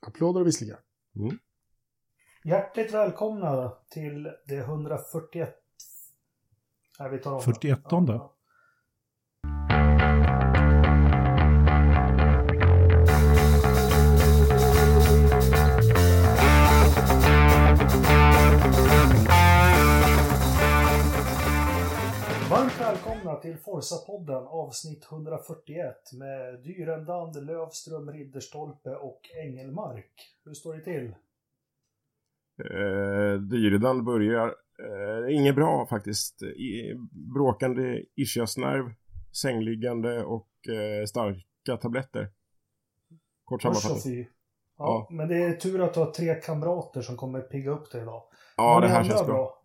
Applåder och visslingar. Mm. Hjärtligt välkomna till det 141... Nej, vi tar om 41 Ja. Varmt välkomna till Forsa-podden avsnitt 141 med Dyrendand, Lövström, Ridderstolpe och Engelmark. Hur står det till? Eh, Dyredan börjar eh, inget bra faktiskt. I, bråkande ischiasnerv, sängliggande och eh, starka tabletter. Kort fy. Ja, Ja. Men det är tur att du har tre kamrater som kommer pigga upp dig idag. Ja, det här känns bra.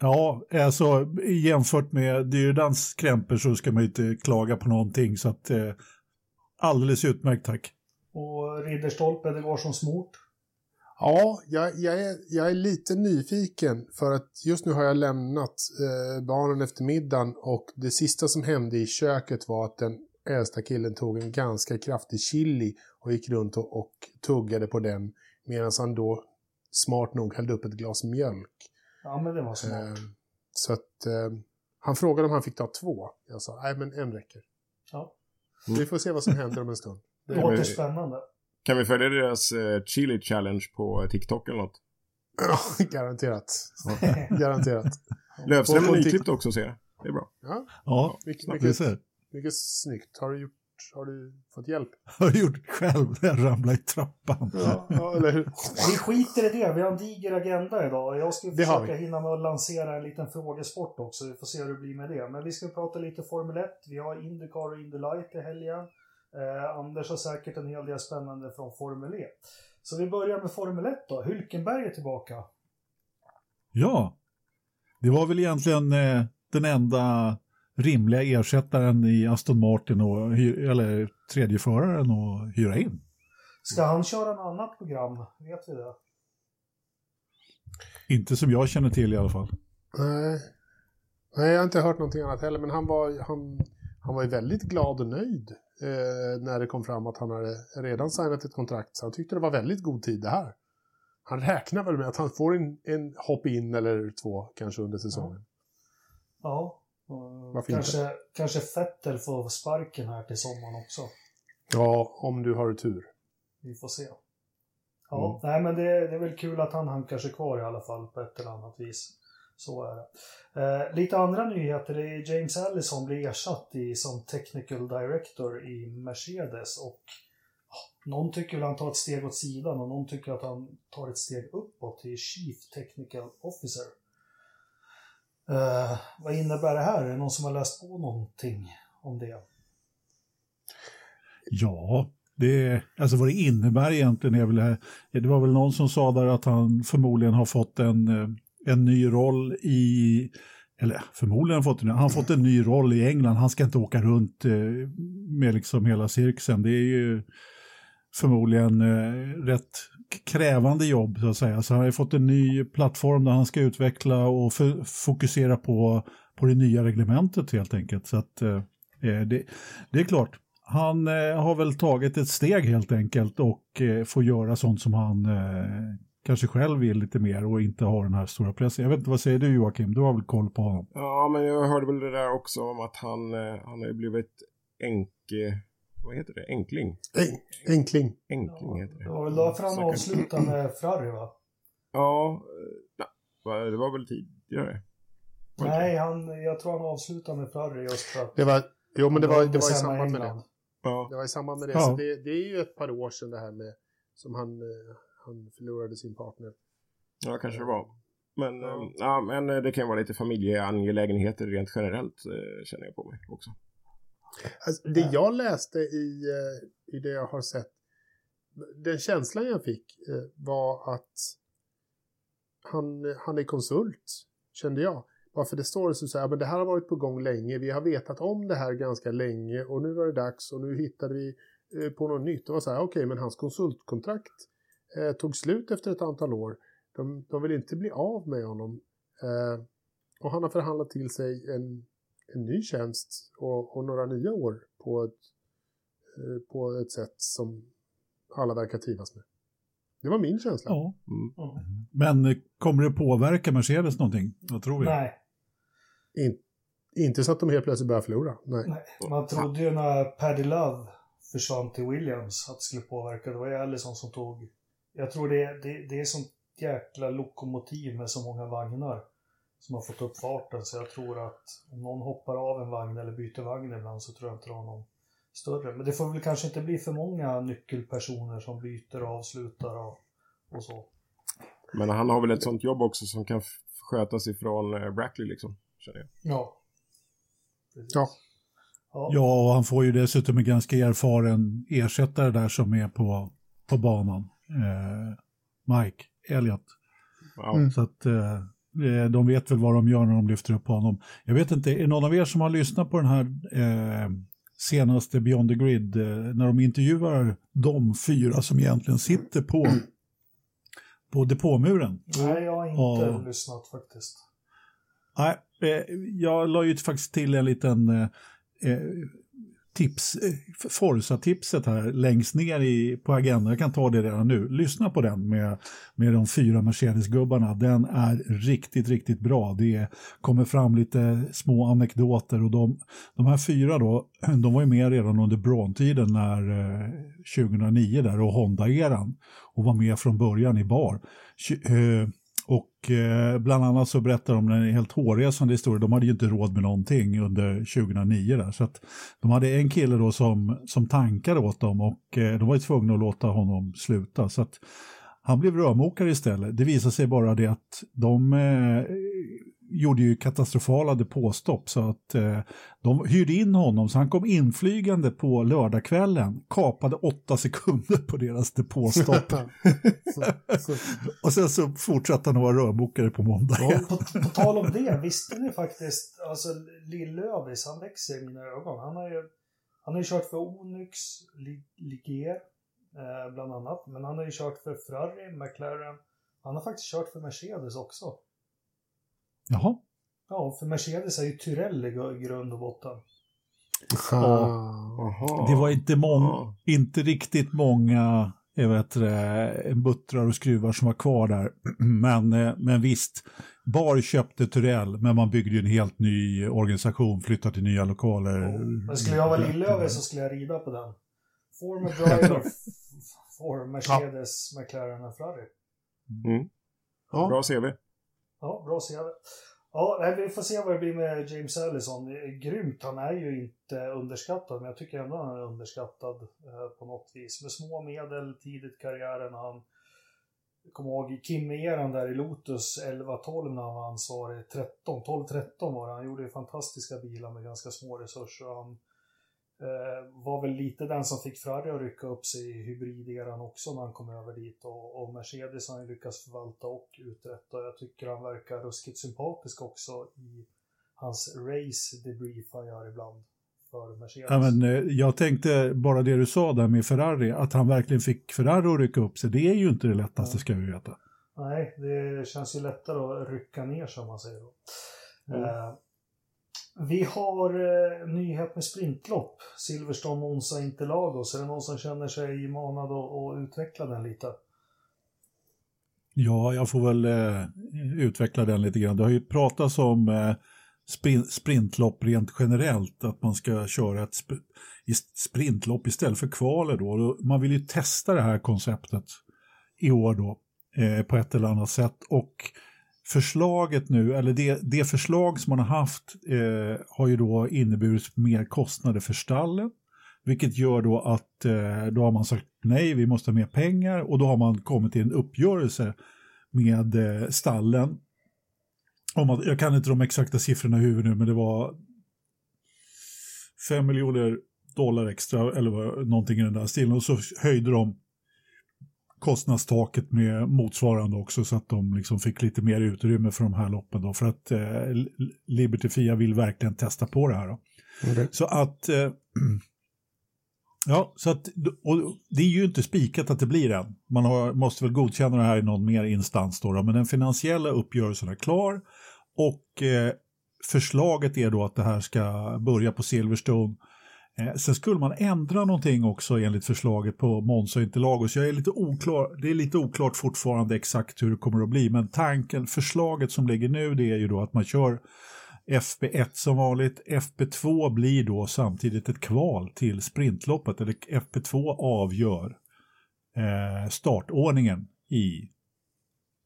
Ja, alltså jämfört med Dyrdans krämpor så ska man ju inte klaga på någonting. Så att eh, alldeles utmärkt tack. Och Ridderstolpe, det går som smort. Ja, jag, jag, är, jag är lite nyfiken för att just nu har jag lämnat eh, barnen efter middagen och det sista som hände i köket var att den äldsta killen tog en ganska kraftig chili och gick runt och, och tuggade på den medan han då smart nog hällde upp ett glas mjölk. Ja, men det var smart. Eh, så att eh, han frågade om han fick ta två. Jag sa, nej men en räcker. Ja. Vi får se vad som händer om en stund. Det Ja, låter spännande. Kan vi följa deras eh, chili challenge på TikTok eller något? Ja, garanterat. Garanterat. Lövström är nyklippt också ser jag. Det är bra. Ja, Ja, mycket, vi mycket, ser. mycket snyggt. Har du, gjort, har du fått hjälp? Har du gjort själv när jag ramlade i trappan. Ja, ja eller hur? Vi skiter i det. Vi har en diger agenda idag. Jag ska Det försöka hinna med att lansera en liten frågesport också. Vi får se hur det blir med det. Men vi ska prata lite Formel 1. Vi har Indycar och Indy Light i helgen. Eh, Anders har säkert en hel del spännande från Formel 1. Så vi börjar med Formel 1 då. Hülkenberg är tillbaka. Ja, det var väl egentligen eh, den enda rimliga ersättaren i Aston Martin och eller tredjeföraren att hyra in. Ska han köra något annat program? Vet vi det? Inte som jag känner till i alla fall. Nej. Nej, jag har inte hört någonting annat heller, men han var, han, han var ju väldigt glad och nöjd eh, när det kom fram att han hade redan signat ett kontrakt. Så han tyckte det var väldigt god tid det här. Han räknar väl med att han får en, en hopp in eller två kanske under säsongen. Ja. Och Varför kanske, kanske Vettel får sparken här till sommaren också. Ja, om du har tur. Vi får se. Ja, nej men det, det är väl kul att han hankar sig kvar i alla fall på ett eller annat vis. Så är det. Eh, lite andra nyheter. Det är James Allison blir ersatt i, som technical director i Mercedes och ja, någon tycker väl han tar ett steg åt sidan och någon tycker att han tar ett steg uppåt till Chief Technical Officer. Eh, vad innebär det här? Är det någon som har läst på någonting om det? Ja, det, alltså vad det innebär egentligen är väl, det var väl någon som sa där att han förmodligen har fått en, eh, en ny roll i, eller förmodligen har fått en, han har fått en ny roll i England. Han ska inte åka runt eh, med liksom hela cirkusen. Det är ju förmodligen eh, rätt krävande jobb så att säga. Så han har ju fått en ny plattform där han ska utveckla och fokusera på, på det nya reglementet helt enkelt. Så att eh, eh, det, det är klart, han eh, har väl tagit ett steg helt enkelt och eh, får göra sånt som han eh, kanske själv vill lite mer och inte har den här stora pressen. Jag vet inte, vad säger du Joakim? Du har väl koll på honom? Ja, men jag hörde väl det där också om att han, eh, han har ju blivit enke... Vad heter det? Enkling? En, enkling. Enkling heter Det det. var väl därför han Stackars- avslutade med Ferrari va? Ja, eh, nej, det var väl tidigare. Var Nej, han, jag tror han avslutade med Ferrari just för att... Det var, jo, men det var, det var i samband med det. Ja, Det var i samband med det. Ja. Så det, det är ju ett par år sedan det här med som han, eh, han förlorade sin partner. ja, kanske det var. Men, Ja. ja. ja, men eh, det kan ju vara lite familjeangelägenheter rent generellt, eh, känner jag på mig också. Alltså, det jag läste i, eh, i det jag har sett, den känslan jag fick eh, var att han, han är konsult, kände jag. Varför det står så så här, men det här har varit på gång länge, vi har vetat om det här ganska länge och nu var det dags och nu hittade vi eh, på något nytt. Det var så här, okej, men hans konsultkontrakt eh, tog slut efter ett antal år. De, de vill inte bli av med honom. Eh, och han har förhandlat till sig en, en ny tjänst och, och några nya år på ett, eh, på ett sätt som alla verkar trivas med. Det var min känsla. Ja. Mm. Mm. Men kommer det påverka Mercedes någonting? Vad tror vi? Nej, In, inte så att de helt plötsligt börjar förlora. Nej. nej. Man trodde ju när Paddy Love försvann till Williams att det skulle påverka. Det var ju Allison som tog... Jag tror det, det, det är sånt jäkla lokomotiv med så många vagnar som har fått upp farten. Så jag tror att om någon hoppar av en vagn eller byter vagn ibland så tror jag inte det har någon större. Men det får väl kanske inte bli för många nyckelpersoner som byter och avslutar och, och så. Men han har väl ett sånt jobb också som kan skötas ifrån eh, Brackley liksom. Känner jag. Ja. Precis. Ja. Ja. Och han får ju dessutom en ganska erfaren ersättare där som är på, på banan. Eh, Mike Elliot. Mm. Så att eh, de vet väl vad de gör när de lyfter upp honom. Jag vet inte, är det någon av er som har lyssnat på den här eh, senaste Beyond the Grid, eh, när de intervjuar de fyra som egentligen sitter på, på depåmuren? Nej, jag har inte Ja. lyssnat faktiskt. Nej, eh, jag la ju faktiskt till en liten eh, eh, tips, eh, Forza-tipset här längst ner i, på agendan. Jag kan ta det redan nu. Lyssna på den med, med de fyra Mercedes-gubbarna. Den är riktigt, riktigt bra. Det kommer fram lite små anekdoter och de, de här fyra då, de var ju med redan under Braun-tiden när eh, 2009 där och Honda-eran och var med från början i bar. Eh, och eh, bland annat så berättar de en helt hårresande historia. De hade ju inte råd med någonting under 2009 där. Så att de hade en kille då som, som tankade åt dem och eh, de var ju tvungna att låta honom sluta. Så att han blev rörmokare istället. Det visade sig bara det att de eh, gjorde ju katastrofala depåstopp så att eh, de hyrde in honom så han kom inflygande på lördagskvällen, kapade åtta sekunder på deras depåstopp. så, så, Och sen så fortsatte han att vara rörmokare på måndag. Ja, på, på tal om det, visste ni faktiskt, alltså Lill-Lövis, han växer i mina ögon. Han har ju, han har ju kört för Onyx, Li- Ligier, eh, bland annat. Men han har ju kört för Ferrari, McLaren. Han har faktiskt kört för Mercedes också. Jaha. Ja, för Mercedes är ju Tyrell i gr- grund och botten. ah, Jaha. Det var inte, mång, Ja. inte riktigt många jag vet, buttrar och skruvar som var kvar där. Men, eh, men visst, Bar köpte Turell, men man byggde ju en helt ny organisation, flyttade till nya lokaler. Men skulle jag vara Lill-Lövis så skulle jag rida på den. Former driver for Mercedes, McLaren och Ferrari. Mm. ja. Bra CV. Ja, bra CV. Ja, nej, vi får se vad det blir med James Allison. Grymt, han är ju inte underskattad, men jag tycker ändå han är underskattad eh, på något vis. Med små medel tidigt i karriären. Han, jag kommer ihåg Kim-eran där i Lotus 11-12 när han var ansvarig. 13, 12-13 var det. Han gjorde ju fantastiska bilar med ganska små resurser. Han var väl lite den som fick Ferrari att rycka upp sig i hybrideran också när han kom över dit. Och, och Mercedes har han lyckats förvalta och uträtta. Jag tycker han verkar ruskigt sympatisk också i hans race debrief han gör ibland för Mercedes. Ja, men, eh, jag tänkte bara det du sa där med Ferrari, att han verkligen fick Ferrari att rycka upp sig, det är ju inte det lättaste ska vi veta. Nej, det känns ju lättare att rycka ner som man säger då. Eh, vi har eh, nyhet med sprintlopp. Silverstone, Monza, Interlagos. Är det någon som känner sig manad att, utveckla den lite? Ja, jag får väl eh, utveckla den lite grann. Det har ju pratats om eh, sprint, sprintlopp rent generellt, att man ska köra ett sp i- sprintlopp istället för kvaler då. Man vill ju testa det här konceptet i år då eh, på ett eller annat sätt. Och förslaget nu, eller det, det förslag som man har haft eh, har ju då inneburit mer kostnader för stallen. Vilket gör då att eh, då har man sagt nej, vi måste ha mer pengar och då har man kommit till en uppgörelse med eh, stallen. Om att, jag kan inte de exakta siffrorna i huvudet nu, men det var 5 miljoner dollar extra eller någonting i den där stilen. Och så höjde de kostnadstaket med motsvarande också så att de liksom fick lite mer utrymme för de här loppen då. För att eh, Liberty Fia vill verkligen testa på det här. Då. Okej. Så att, eh, ja, så att, och det är ju inte spikat att det blir en. Man har, måste väl godkänna det här i någon mer instans då, då men den finansiella uppgörelsen är klar och eh, förslaget är då att det här ska börja på Silverstone Eh, sen skulle man ändra någonting också enligt förslaget på Monza och Interlagos. Jag är lite oklar, det är lite oklart fortfarande exakt hur det kommer att bli, men tanken, förslaget som ligger nu det är ju då att man kör FP1 som vanligt. FP2 blir då samtidigt ett kval till sprintloppet, eller FP2 avgör eh, startordningen i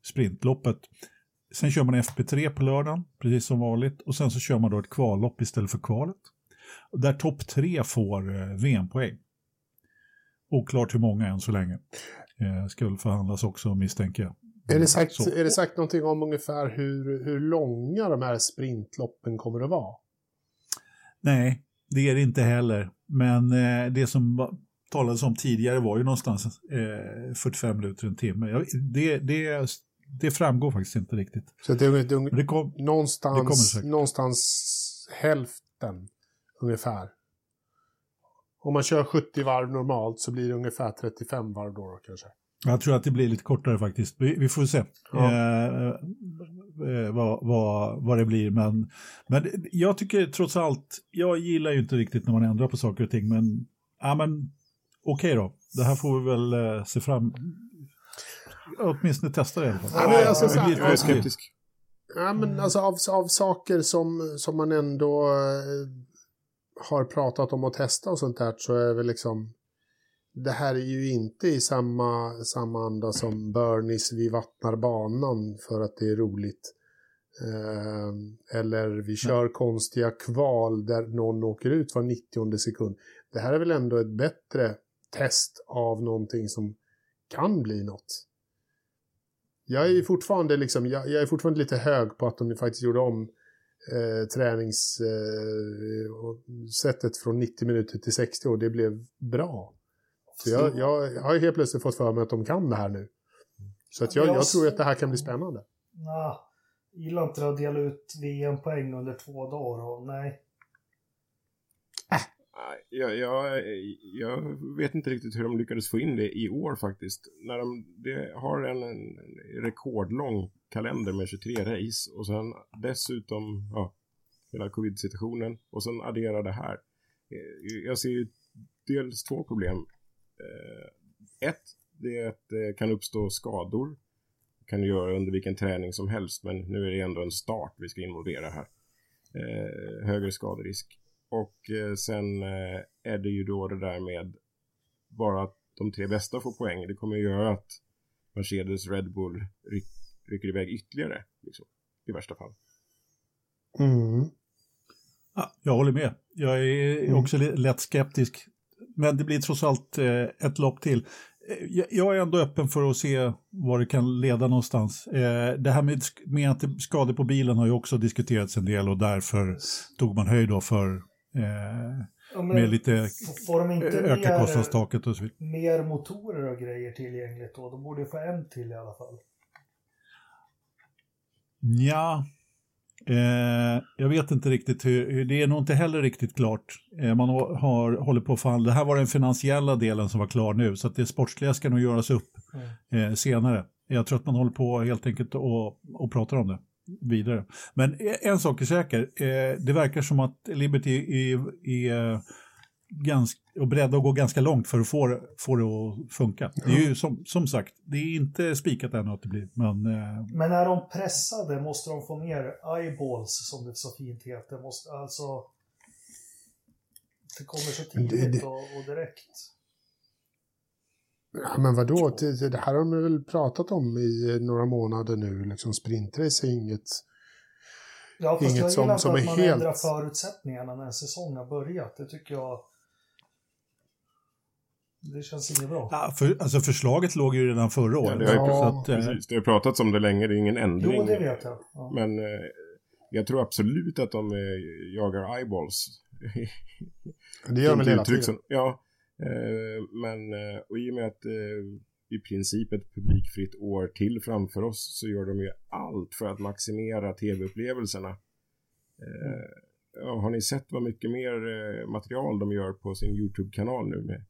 sprintloppet. Sen kör man FP3 på lördagen, precis som vanligt, och sen så kör man då ett kvallopp istället för kvalet. Där topp tre får eh, VM-poäng. Oklart hur många än så länge. Eh, ska väl förhandlas också misstänker jag. Är det sagt, Så. är det sagt någonting om ungefär hur, hur långa de här sprintloppen kommer att vara? Nej, det är det inte heller. Men eh, det som talades om tidigare var ju någonstans eh, 45 minuter, en timme. Jag, det, det, det framgår faktiskt inte riktigt. Så det är, det det kom, Det någonstans, säkert. någonstans hälften ungefär. Om man kör 70 varv normalt så blir det ungefär 35 varv då, då kanske. jag tror att det blir lite kortare faktiskt. Vi, vi får se Ja. eh, eh, vad, vad, vad det blir. Men, men jag tycker trots allt, jag gillar ju inte riktigt när man ändrar på saker och ting. Men, ja, men okej då. Det här får vi väl eh, se fram Åtminstone testa det i alla fall. Ja, men alltså, här- blir Jag är skeptisk. Ja, men alltså av, av saker som, som man ändå eh, har pratat om att testa och sånt där så är väl liksom det här är ju inte i samma, samma anda som Bernies Vi vattnar banan för att det är roligt. Eh, eller vi kör konstiga kval där någon åker ut var 90 sekund. Det här är väl ändå ett bättre test av någonting som kan bli något. Jag är ju fortfarande liksom, jag, jag är fortfarande lite hög på att de faktiskt gjorde om eh, träningssättet eh, från 90 minuter till 60 och det blev bra. Så jag, jag, jag har ju helt plötsligt fått för mig att de kan det här nu. Så att jag, jag tror att det här kan bli spännande. Nah, gillar inte att dela ut VM-poäng under två dagar och nej. Nej, Jag, jag, jag vet inte riktigt hur de lyckades få in det i år faktiskt. När de det har en, en rekordlång kalender med 23 race och sen dessutom ja, hela covid-situationen och sen addera det här. Eh, jag ser ju dels två problem. Eh, ett, det är att det kan uppstå skador. Det kan det göra under vilken träning som helst men nu är det ändå en start vi ska involvera här. Eh, högre skaderisk. Och eh, sen eh, är det ju då det där med bara att de tre bästa får poäng. Det kommer ju göra att Mercedes, Red Bull rycker iväg ytterligare. Liksom, I värsta fall. Mm. Ja, jag håller med. Jag är Mm. också lätt skeptisk. Men det blir trots allt eh, ett lopp till. Eh, Jag, är ändå öppen för att se var det kan leda någonstans. Eh, det här med, med att skador på bilen har ju också diskuterats en del och därför tog man höjd då för eh, Ja, med lite Får de inte öka mer, kostnadstaket och så vidare. mer motorer och grejer tillgängligt då? De borde ju få en till i alla fall. Ja, eh, jag vet inte riktigt hur, det är nog inte heller riktigt klart. Eh, man har, håller på att förhandla, det här var den finansiella delen som var klar nu, så att det sportsliga ska nog göras upp Mm. eh, senare. Jag tror att man håller på helt enkelt och, och pratar om det vidare. Men eh, en sak är säker, eh, det verkar som att Liberty är, är ganska, och beredda att gå ganska långt för att få, det- få det att funka. Det är ju som, som sagt, det är inte spikat ännu att det blir, men eh, Men är de pressade måste de få mer eyeballs som det så fint heter. Måste, alltså... Det kommer så tidigt det- och, och direkt. Ja, men vadå? Det, det här har de väl pratat om i några månader nu. Liksom sprintrace är inget... Ja, fast Inget jag som- gillar inte som att är man helt- ändrar förutsättningarna när en säsong har börjat. Det tycker jag... Det känns inget bra. Ja, för, alltså förslaget låg ju redan förra året. det har ju Ja, att, eh, Precis, det har pratats om det länge, det är ingen ändring. Jo, det vet jag. Ja. Men eh, jag tror absolut att de eh, jagar eyeballs. Det gör de väl hela tiden. som- Ja, eh, men eh, och i och med att eh, i princip ett publikfritt år till framför oss så gör de ju allt för att maximera tv-upplevelserna. Eh, ja, har ni sett vad mycket mer eh, material de gör på sin YouTube-kanal nu med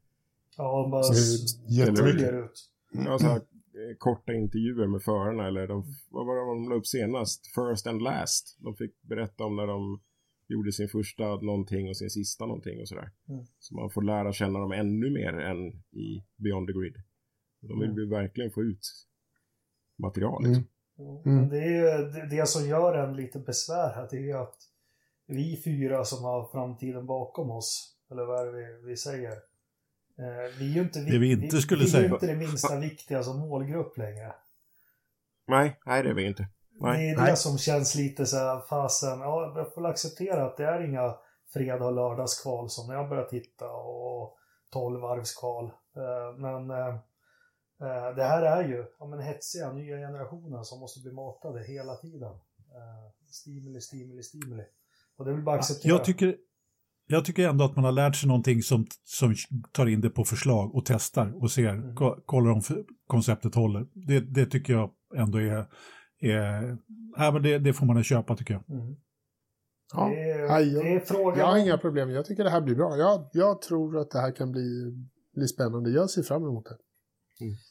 Ja, bara Så s- det är jättemycket. ut. ja, så här, eh, korta intervjuer med förarna eller de, vad var det de la upp senast? First and last. De fick berätta om när de gjorde sin första någonting och sin sista någonting och sådär. Mm. Så man får lära känna dem ännu mer än i Beyond the Grid. De vill Mm. verkligen få ut material. Mm. Liksom. Mm. Men det, är ju, det, det som gör en lite besvär här, det är ju att vi fyra som har framtiden bakom oss, eller vad är det vi, vi säger? Eh, vi är ju inte, Det vi inte skulle vi, vi är säga. inte det minsta viktiga som målgrupp längre. Nej, nej det är vi inte. Nej. Det är det Nej. som känns lite så här, fasen, ja, jag får acceptera att det är inga fredag och lördagskval som jag börjar titta och tolvvarvskval. Eh, Men eh, det här är ju ja, men hetsiga nya generationer som måste bli matade hela tiden. Stimuli, stimuli, stimuli. Och det vill bara acceptera. Jag tycker, jag tycker ändå att man har lärt sig någonting som, som tar in det på förslag och testar och ser, Mm. ko- kollar om konceptet håller. Det, det tycker jag ändå är, är men det, det får man köpa tycker jag. Mm. Ja. Det, är, det är frågan Jag har inga problem. Jag tycker det här blir bra. Jag, jag tror att det här kan bli, bli spännande. Jag ser fram emot det.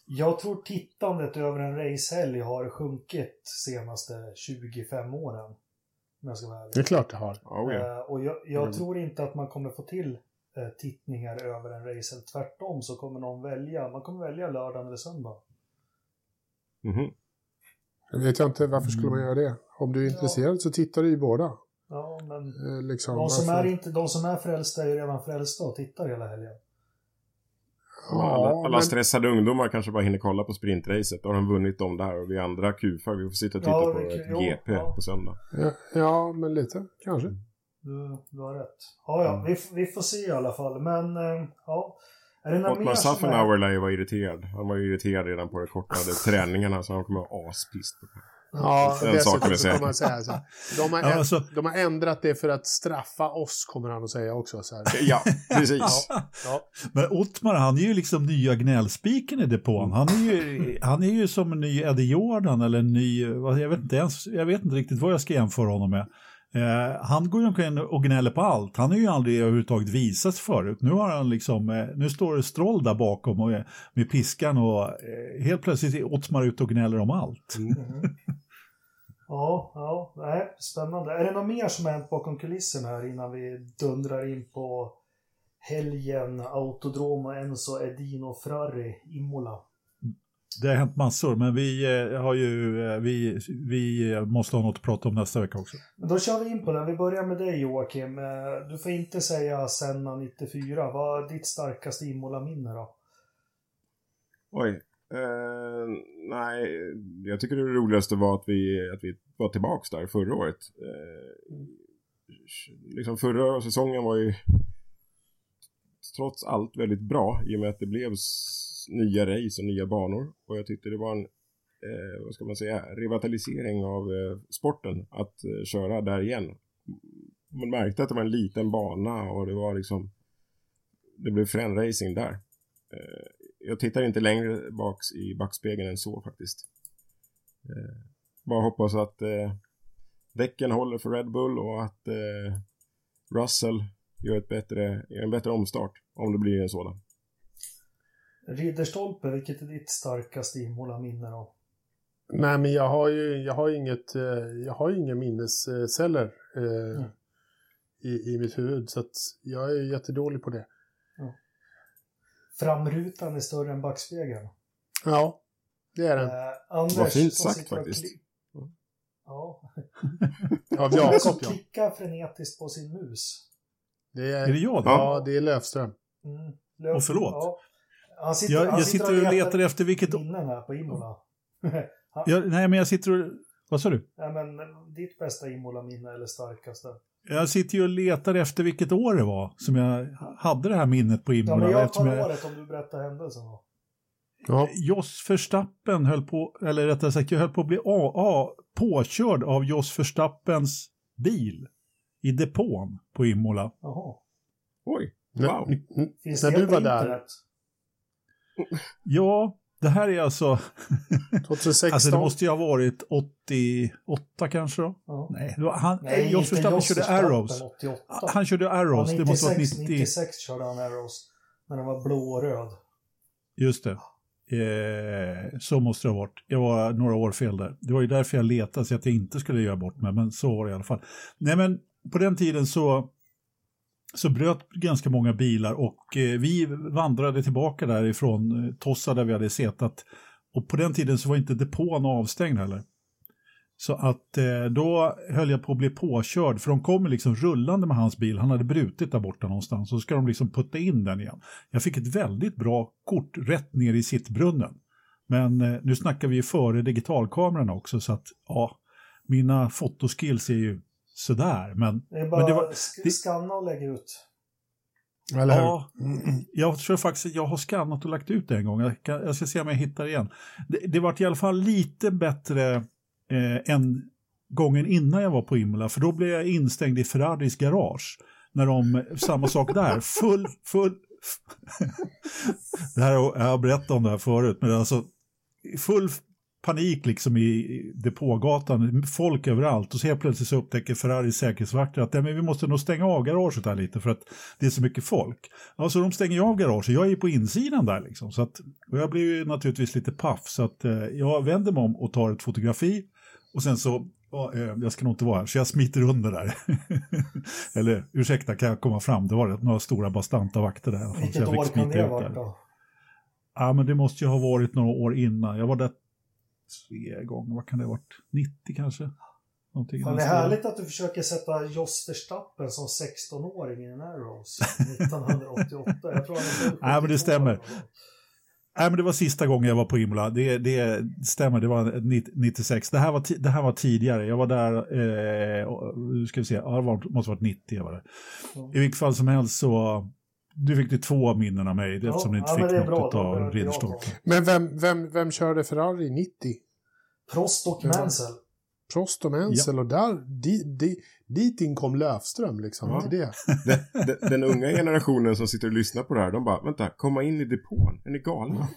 Jag tror tittandet över en racehelg har sjunkit senaste 25 åren. Om jag ska vara ärlig. Det är klart det har. Oh, ja. Eh, och jag, jag Mm. tror inte att man kommer få till eh, tittningar över en racehelg. Tvärtom så kommer någon välja, man kommer välja lördagen eller söndag. Mhm. Jag vet jag inte, varför skulle man göra det? Om du är Ja. intresserad så tittar du ju båda. Ja, men Eh, Liksom, de som, varför- är inte, de som är frälsta är ju redan frälsta och tittar hela helgen. Alla, Ja, alla men, stressade ungdomar kanske bara hinner kolla på sprintracet. Då har de vunnit dem där och vi andra kufar, vi får sitta och titta Ja, på ett jo, GP ja. på söndag. ja, ja, men lite kanske. Du, du har rätt. Ja, ja, vi, vi får se i alla fall. Men, eh, ja. Är det är... Saffenauer lär ju vara irriterad. Han var ju irriterad redan på de kortade träningarna så han kommer att vara aspist på det. Ja, dessutom är så säker. kommer man säga så här. De har, Ja, alltså- de har ändrat det för att straffa oss, kommer han att säga också. Så här. Ja, precis. Ja. Men Ottmar han är ju liksom nya gnällspiken i depån. Han är ju, han är ju som en ny Eddie Jordan eller en ny, jag vet inte ens, jag vet inte riktigt vad jag ska jämföra honom med. Eh, han går ju omkring och gnäller på allt. Han har ju aldrig överhuvudtaget visats förut. Nu har han liksom, eh, nu står det Stroll där bakom och, eh, med piskan och eh, helt plötsligt är Ottmar ute och gnäller om allt. Mhm. Ja, ja, nej, spännande. Är det något mer som har hänt bakom kulisserna här innan vi dundrar in på helgen, Autodrom och Enzo Edino Ferrari, Imola? Det har hänt massor, men vi eh, har ju, eh, vi, vi eh, måste ha något att prata om nästa vecka också. Men då kör vi in på det. Vi börjar med dig Joakim. Du får inte säga Senna 94. Vad är ditt starkaste Imola-minne då? Oj. Eh, nej, jag tycker det roligaste var att vi, att vi var tillbaks där förra året. Eh, liksom förra säsongen var ju trots allt väldigt bra i och med att det blev nya race och nya banor. Och jag tyckte det var en, eh, vad ska man säga, revitalisering av eh, sporten att eh, köra där igen. Man märkte att det var en liten bana och det var liksom, det blev frän-racing där. Eh, jag tittar inte längre baks i backspegeln än så faktiskt. Eh, bara hoppas att eh, däcken håller för Red Bull och att eh, Russell gör, ett bättre, gör en bättre omstart om det blir en sådan. Ridderstolpe, vilket är ditt starkaste Imola-minne då? Nej, men jag har ju jag har inget, eh, jag har inga minnesceller eh, Mm. i, i mitt huvud. Så att jag är jättedålig på det. Framrutan är större än backspegeln. Ja, det är den. Eh, Anders, Vad fint sagt och faktiskt. kli- Ja. Av Anders Jakob, som ja. klickar frenetiskt på sin mus. Det Är är, det jag då? ja, det är Lövström. Mm. Löf- Åh, förlåt. Ja. Han sitter, Jag, han jag sitter och letar efter vilket... minnen här på Imola. Jag, nej, men jag sitter och... Vad sa du? ja, men ditt bästa Imola-minne eller starkaste? Jag sitter ju och letar efter vilket år det var som jag hade det här minnet på Ja, Imola. men jag tar jag- året om du berättar händelsen då. Ja. Jos Verstappen höll på, eller rättare sagt, jag höll på att bli a, a, påkörd av Jos Verstappens bil i depån på Imola. Jaha. Oj, När, wow. n- Finns när det du på var där, internet? Ja, det här är alltså, 2016. alltså det måste ju ha varit 88 kanske då? Ja. Nej, han, Nej, Jos inte Verstappen körde Arrows. 88. Han körde Arrows, Ja, det måste ha 96, varit 90. 96 körde han Arrows. När den var blå och röd. Just det. Eh, så måste det ha varit. Jag var några år fel där. Det var ju därför jag letade så att jag inte skulle göra bort mig, men så var det i alla fall. Nej men, på den tiden så, så bröt ganska många bilar och eh, vi vandrade tillbaka därifrån eh, Tossa där vi hade setat. Och på den tiden så var inte depån avstängd heller. Så att eh, då höll jag på att bli påkörd, för de kommer liksom rullande med hans bil. Han hade brutit där borta någonstans, så ska de liksom putta in den igen. Jag fick ett väldigt bra kort rätt ner i sittbrunnen. Men nu snackar vi ju före digitalkameran också, så att ja, mina fotoskills är ju sådär. Men, Det är bara men det var, sk- det- skanna och lägga ut. Eller hur? Ja, jag tror faktiskt att jag har skannat och lagt ut det en gång. Jag, kan, jag ska se om jag hittar igen. Det, det var i alla fall lite bättre eh, än gången innan jag var på Imola, för då blev jag instängd i Ferraris garage. När de, samma sak där, full, full... det här, har- jag har berättat om det här förut, men alltså full panik liksom i depågatan, folk överallt och så helt plötsligt så upptäcker Ferraris säkerhetsvakter att men vi måste nog stänga av garaget här lite för att det är så mycket folk. Ja, så de stänger av garaget, jag är ju på insidan där liksom. Så att, och jag blir ju naturligtvis lite paff så att eh, jag vänder mig om och tar ett fotografi och sen så, ja, eh, jag ska nog inte vara här, så jag smiter under där. Eller ursäkta, kan jag komma fram? Det var några stora bastanta vakter där. Vilket år kan det ha varit då? Ja, men det måste ju ha varit några år innan. Jag var där tre gånger, vad kan det ha varit? 90 kanske? Någonting Fan, det är härligt att du försöker sätta Jos Verstappen som 16-åring i en Arrows 1988. Jag tror han är född Nej, men det 72. stämmer. Nej, men det var sista gången jag var på Imola. Det, det stämmer, det var 90 96. Det här var, det här var tidigare. Jag var där, eh, ska vi se, ja, det var, måste ha varit 90 jag var. Ja. I vilket fall som helst så, du fick du två minnen av mig Ja, eftersom du inte ja, men fick det bra, något av Ridderstolpe. Men vem, vem, vem körde Ferrari 90? Prost och Ja. Mansell. Prost och Menzel och där, di, di, dit in kom Löfström liksom Ja. till det. Den, den, den unga generationen som sitter och lyssnar på det här, de bara, vänta, komma in i depån? Är ni galna?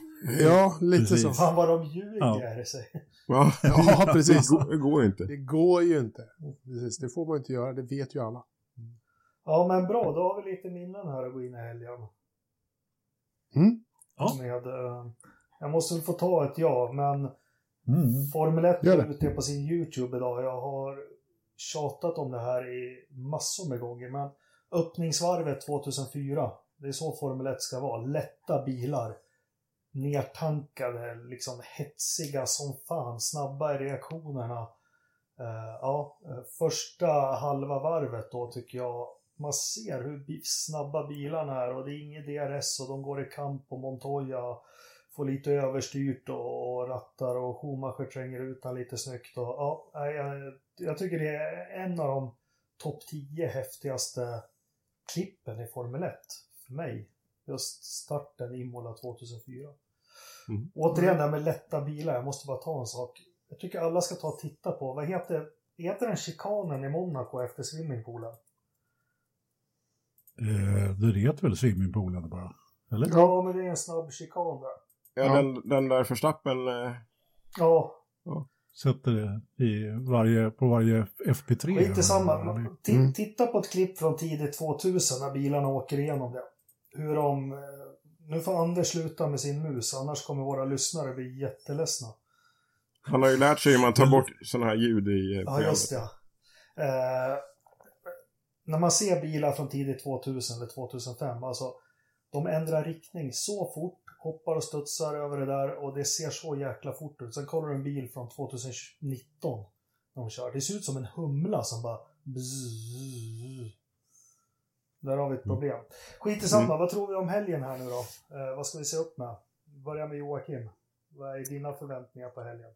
Ja, lite Precis. så. Fan vad de ljuger Ja. sig. Ja, Ja, precis. Det går, det går inte. Det går ju inte. Precis, det får man inte göra, det vet ju alla. Ja men bra, då har vi lite minnen här att gå in i helgen. Mm. Ja. Med, eh, jag måste väl få ta ett ja, men Mm. Formel 1 Gör är ute på sin YouTube idag. Jag har tjatat om det här i massor med gånger, men öppningsvarvet 2004, det är så Formel 1 ska vara. Lätta bilar. Nertankade, liksom hetsiga som fan, snabba i reaktionerna. Eh, ja, eh, första halva varvet då tycker jag man ser hur snabba bilarna är och det är inget DRS och de går i kamp och Montoya får lite överstyrt och, rattar och Schumacher tränger ut han lite snyggt. Och, ja, jag, jag tycker det är en av de topp 10 häftigaste klippen i Formel 1 för mig. Just starten i Imola 2004. Mm. Återigen det här med lätta bilar, jag måste bara ta en sak. Jag tycker alla ska ta och titta på, vad heter, heter den chikanen i Monaco efter swimmingpoolen? Eh, det heter väl swimmingpoolen bara? Eller? Ja, men det är en snabb chikan där. Ja, Ja. Den, den där förstappen, eh, Ja, Sätter det i varje, på varje FP3? Skit i samma. Mm. Titta på ett klipp från tidigt 2000 när bilarna åker igenom det. Hur de... eh, Nu får Anders sluta med sin mus, annars kommer våra lyssnare bli jätteledsna. han har ju lärt sig hur man tar bort sådana här ljud i eh, Ja, programmet. just det. Eh, när man ser bilar från tidigt 2000 eller 2005, alltså de ändrar riktning så fort, hoppar och studsar över det där och det ser så jäkla fort ut. Sen kollar du en bil från 2019 när de kör. Det ser ut som en humla som bara bzzz. Där har vi ett problem. Skit i samma, vad tror vi om helgen här nu då? Eh, vad ska vi se upp med? Börja med Joakim. Vad är dina förväntningar på helgen?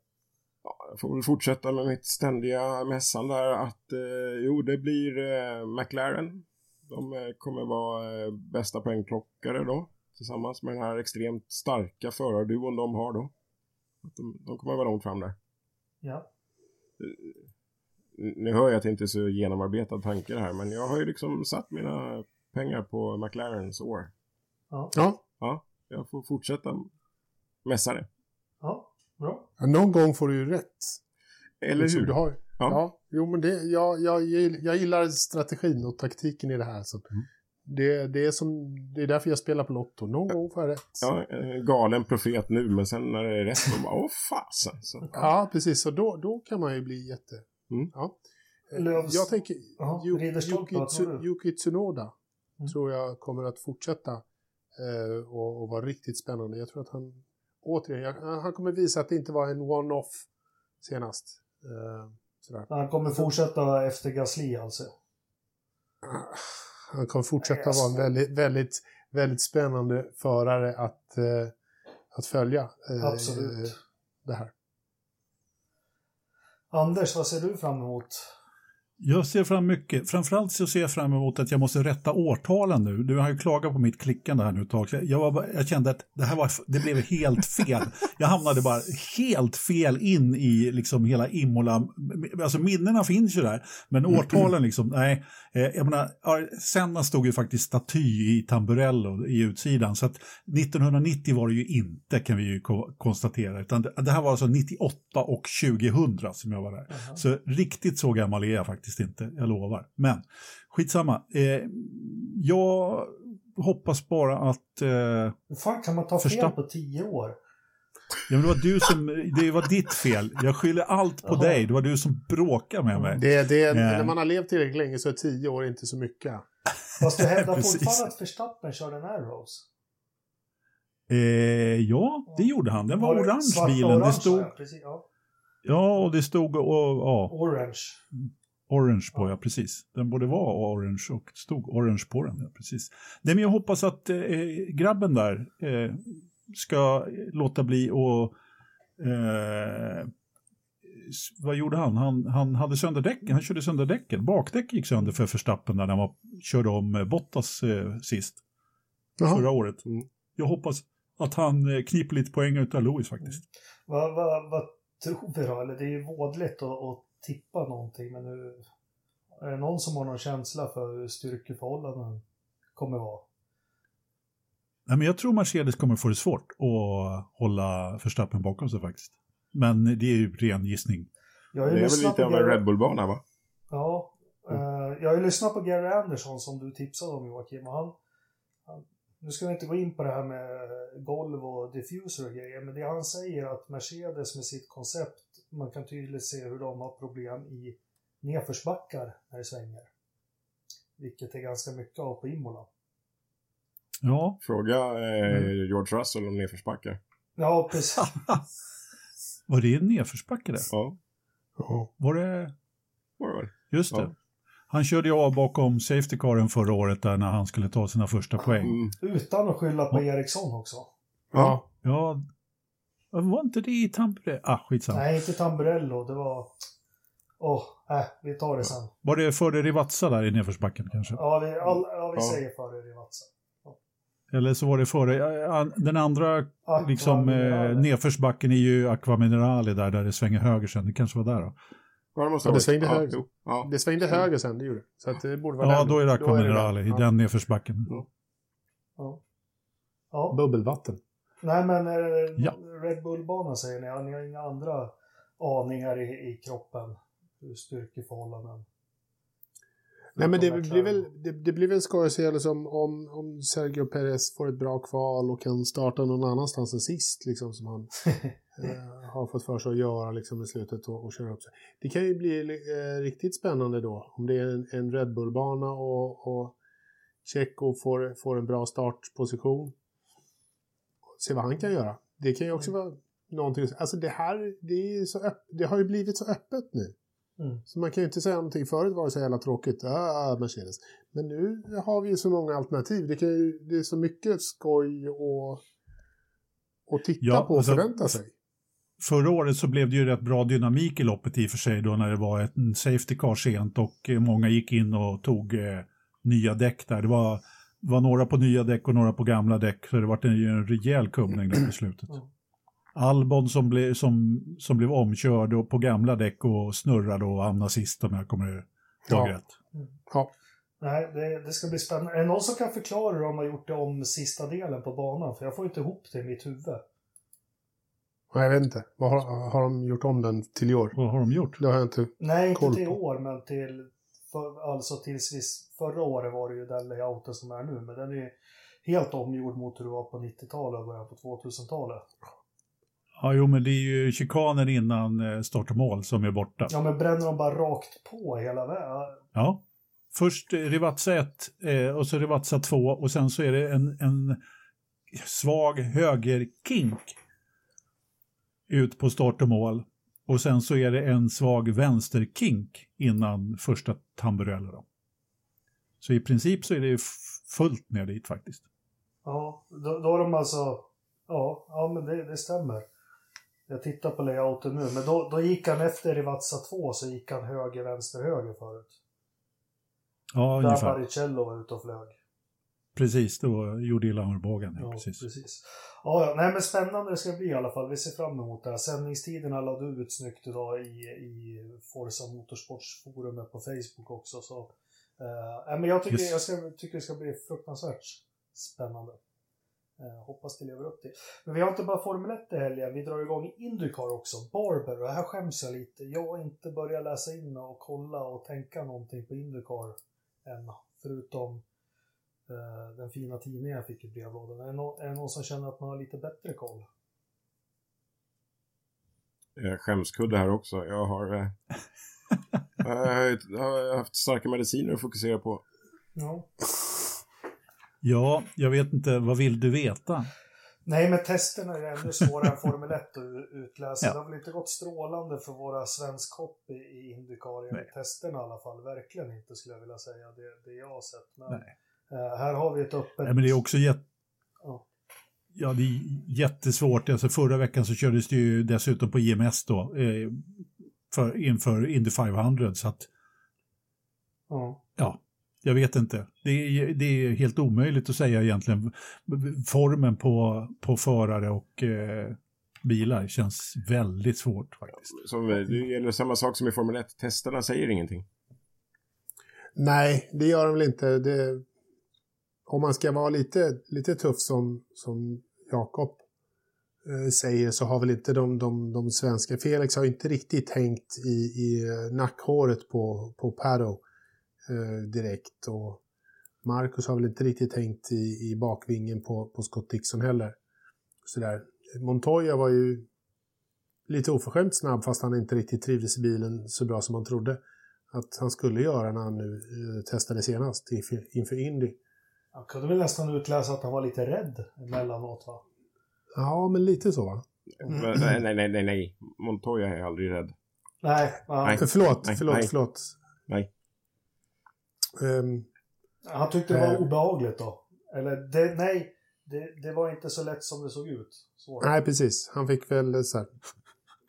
Jag får väl fortsätta med mitt ständiga mässan där att eh, jo, det blir eh, McLaren. De eh, kommer vara eh, bästa poängplockare då. Tillsammans med den här extremt starka förarduon de har då. De, de kommer vara långt fram där. Ja. Nu hör jag att det inte är så genomarbetad tanke det här, men jag har ju liksom satt mina pengar på McLarens år. Ja, Ja, jag får fortsätta mässa det. Bra. Ja, någon gång får du ju rätt. Eller Liksom, hur? Du har, ja. Ja. jo men det, jag, jag, jag gillar strategin och taktiken i det här. Så Mm. det, det, är som, det är därför jag spelar på Lotto. Någon gång får jag rätt. Ja, eh, galen profet nu, men sen när det är rätt, då bara åh fasen. Så, Ja, precis. Så då, då kan man ju bli jätte... Mm. Ja. Eh, Lövs- Jag tänker? Yuki Tsunoda Mm. tror jag kommer att fortsätta eh, och, och vara riktigt spännande. Jag tror att han återigen, han kommer visa att det inte var en one-off senast. Eh, sådär. Han kommer fortsätta efter Gasly alltså. Han kommer fortsätta alltså- vara en väldigt, väldigt, väldigt spännande förare att, eh, att följa. eh, Absolut. Det här. Anders, vad ser du fram emot? Jag ser fram mycket. Framförallt så ser jag fram emot att jag måste rätta årtalen nu. Du har ju klagat på mitt klickande här nu ett tag. Jag, bara- jag kände att det här var, det blev helt fel. Jag hamnade bara helt fel in i liksom hela Imola. Alltså minnena finns ju där, men årtalen liksom, nej. Eh, Jag menar, Senna stod ju faktiskt staty i Tamburello i utsidan. Så att 1990 var det ju inte, kan vi ju ko- konstatera. Utan det, här var alltså 98 och 2000 som jag var där. Så riktigt så gammal är jag faktiskt inte, jag lovar. Men skitsamma. Eh, jag hoppas bara att... Eh, ja, Hur fan kan man ta fel på tio år? men det var du som... Det var ditt fel. Jag skyller allt på Jaha. dig. Det var du som bråkade med mig. Det, det, Eh. När man har levt tillräckligt länge så är tio år inte så mycket. Fast du hävdar fortfarande att Verstappen körde en Arrows. Eh, ja, det gjorde han. Den var, det orange bilen. orange, det stod... Ja, precis, ja. Ja, och det stod... Och, ja, Orange. Orange på, ja precis. Den borde vara orange och stod orange på den, ja precis. Nej, men jag hoppas att eh, grabben där eh, ska låta bli och eh, vad gjorde han? han? Han hade sönder däcken, han körde sönder däcken. Bakdäck gick sönder för Verstappen när han var, körde om eh, Bottas eh, sist, Jaha. förra året. Mm. Jag hoppas att han eh, kniper lite poäng utav Lewis faktiskt. Vad, vad, vad tror vi då? Eller det är ju vådligt att tippa någonting, men nu... Är det någon som har någon känsla för hur styrkeförhållanden kommer vara? Nej, men jag tror Mercedes kommer få det svårt att hålla Verstappen bakom sig faktiskt. Men det är ju ren gissning. Det är väl lite av en Red Bull-bana va? Ja. eh, jag har ju lyssnat på Gary Anderson som du tipsade om Joakim. Och han, han, nu ska vi inte gå in på det här med golv och diffuser och grejer. Men det han säger är att Mercedes med sitt koncept, man kan tydligt se hur de har problem i nedförsbackar när det svänger. Vilket är ganska mycket av på Imola. Ja, Fråga eh, Mm. George Russell om nedförsbackar. Ja, precis. var det en nedförsbacke där? Ja, Ja. Var det... var det väl. Just det. Ja. Han körde ju av bakom safety caren förra året där när han skulle ta sina första poäng. Mm. Utan att skylla på Ericsson också. Ja. Ja, var inte det i Tampere? Ah, skitsamma. Nej, inte Tamburello. Det var... Åh, äh, vi tar det sen. Var det före Rivazza där i nedförsbacken kanske? Ja, vi, all, ja, vi Ja. säger före Rivazza. Eller så var det före... Den andra liksom, eh, nedförsbacken är ju Aqua Minerale där, där det svänger höger sen. Det kanske var där då. Ja, det måste Ja, det svängde ja, höger. jo. Ja. Det svängde höger sen, det gjorde. Så att det borde vara Ja, den. då är det Aqua Minerale i Ja. den nedförsbacken. Ja. ja. Bubbelvatten. Nej, men eh, Ja. Red Bull-banan säger ni. Ni har inga andra aningar i, i kroppen? Styrkeförhållanden? Nej, men det blir väl, det, det blir väl skoj att se liksom, om, om Sergio Perez får ett bra kval och kan starta någon annanstans än sist, liksom, som han eh, har fått för sig att göra liksom, i slutet och, och köra upp sig. Det kan ju bli eh, riktigt spännande då, om det är en, en Red Bull-bana och, och Checo får, får en bra startposition. Se vad han kan göra. Det kan ju också vara någonting, alltså det här, det, så öpp, det har ju blivit så öppet nu. Mm. Så man kan ju inte säga någonting. Förut var det så jävla tråkigt. Ah, Mercedes. Men nu har vi ju så många alternativ. Det, kan ju, det är så mycket skoj och, och titta Ja, på och alltså- förvänta sig. Förra året så blev det ju rätt bra dynamik i loppet i och för sig då när det var ett safety car sent och många gick in och tog eh, nya däck där. Det var, var några på nya däck och några på gamla däck så det var en, en rejäl kumning där på slutet. Albon som, blev som, som blev omkörd och på gamla däck och snurrade och hamnade sist om jag kommer ihåg Ja. rätt. Ja. Nej, det, det ska bli spännande. Är det någon som kan förklara hur de har gjort det om sista delen på banan? För jag får inte ihop det i mitt huvud. Nej, Jag vet inte. Vad har, har de gjort om den till i år? Vad har de gjort? Det har jag inte. Nej, inte Koll till i år, men till... För, alltså tills vi, förra året var det ju den layouten som är nu, men den är helt omgjord mot hur det var på 90-talet och början på 2000-talet. Ja, jo, men det är ju chikanen innan eh, start och mål som är borta. Ja, men bränner de bara rakt på hela vägen? Ja. Först eh, Rivazza 1 eh, och så Rivazza 2 och sen så är det en, en svag högerkink ut på start och mål. Och sen så är det en svag vänsterkink innan första tamburello. Då. Så i princip så är det fullt ner dit faktiskt. Ja, då, då har de alltså... Ja, ja men det, det stämmer. Jag tittar på layouten nu, men då, då gick han efter Rivazza 2 så gick han höger, vänster, höger förut. Ja, Där ungefär. Baricello var ute och flög. Precis, då gjorde illa bågen. Ja, Ja, precis. precis. Ja, nej men spännande det ska bli i alla fall. Vi ser fram emot det här. Sändningstiderna lade du ut snyggt idag i, i Forza Motorsportsforumet på Facebook också. Så, eh, men jag tycker, jag ska, tycker det ska bli fruktansvärt spännande. Eh, hoppas det lever upp till. Men vi har inte bara Formel 1 i helgen, vi drar igång Indycar också. Barber, och här skäms jag lite. Jag har inte börjat läsa in och kolla och tänka någonting på Indycar än. Förutom den fina tidningen jag fick i brevlådan. Är det, nå- är det någon som känner att man har lite bättre koll? Eh, Skämskudde här också. Jag har, eh, jag har haft starka mediciner att fokusera på. Ja. Ja, jag vet inte, vad vill du veta? Nej, men testerna är ännu svårare än Formel 1 att utläsa. Ja. Det har väl inte gått strålande för våra svensk hopp i, Indycar enligt testerna i alla fall. Verkligen inte skulle jag vilja säga, det, det jag har sett. Men Nej. Eh, här har vi ett öppet... Nej, men det är också jätte... Ja. Ja, det är jättesvårt. Alltså, förra veckan så kördes det ju dessutom på IMS då, eh, för, inför Indy 500. Så att, Ja. ja, jag vet inte. Det är, det är helt omöjligt att säga egentligen. Formen på, på förare och eh, bilar känns väldigt svårt faktiskt. Som, eh, det gäller samma sak som i Formel 1. Testerna säger ingenting. Nej, det gör de väl inte. Det, om man ska vara lite, lite tuff som, som Jakob eh, säger så har väl inte de, de, de svenska... Felix har inte riktigt hängt i, i eh, nackhåret på, på Pado eh, direkt. Och Marcus har väl inte riktigt hängt i, i bakvingen på, på Scott Dixon heller. Sådär. Montoya var ju lite oförskämt snabb fast han inte riktigt trivdes i bilen så bra som man trodde att han skulle göra när han nu eh, testade senast inför, inför Indy. Jag kunde väl nästan utläsa att han var lite rädd emellanåt va? Ja, men lite så va? Mm. Nej, nej, nej, nej, nej. Montoya är aldrig rädd. Nej, ja. Nej. För förlåt, Nej, förlåt, nej. förlåt. Nej. Ehm, han tyckte det var Eh. obehagligt då. Eller det, nej, det, det var inte så lätt som det såg ut. Så. nej, precis. Han fick väl så här,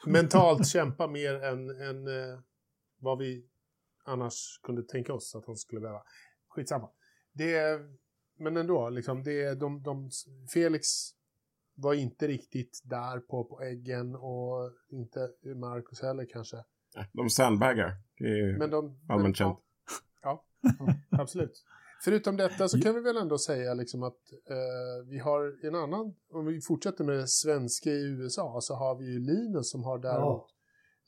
mentalt kämpa mer än, än eh, vad vi annars kunde tänka oss att han skulle behöva. Skitsamma. Det, men ändå, liksom, det, de, de, Felix var inte riktigt där på, på äggen och inte Marcus heller kanske. De sandbaggar. Det är Men de... allmänt känt. Ja, ja, absolut. Förutom detta så kan vi väl ändå säga liksom att eh, vi har en annan, om vi fortsätter med det svenska i USA, så har vi ju Linus som har däremot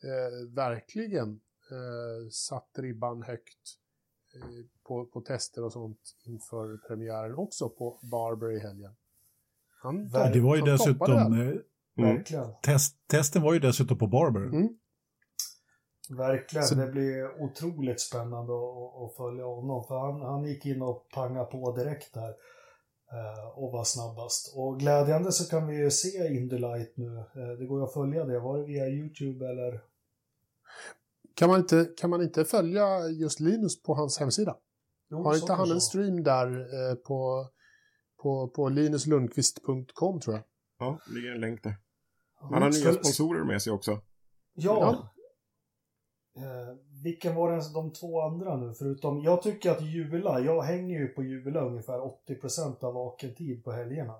eh, verkligen eh, satt ribban högt eh, på, på tester och sånt inför premiären också på Barber i helgen. Han, Ja, Det var ju dessutom, eh, Mm. Verkligen. test, testen var ju dessutom på Barber. Mm. Verkligen. Så- Det blir otroligt spännande att, att- följa honom. För han, han gick in och pangade på direkt där. eh, Och var snabbast. Och glädjande så kan vi ju se Indy Light nu. Eh, Det går ju att följa det. Var det via YouTube eller? Kan, man inte, kan man inte följa just Linus på hans hemsida? Jo, Har inte han en stream där eh, på, på, på linuslundqvist.com tror jag? Ja, det ligger en länk där. Ja, Han har nya sponsorer med sig också. Ja. Eh, vilken var den, de två andra nu? Förutom, jag tycker att Jula, jag hänger ju på Jula ungefär 80% av vaken tid på helgerna.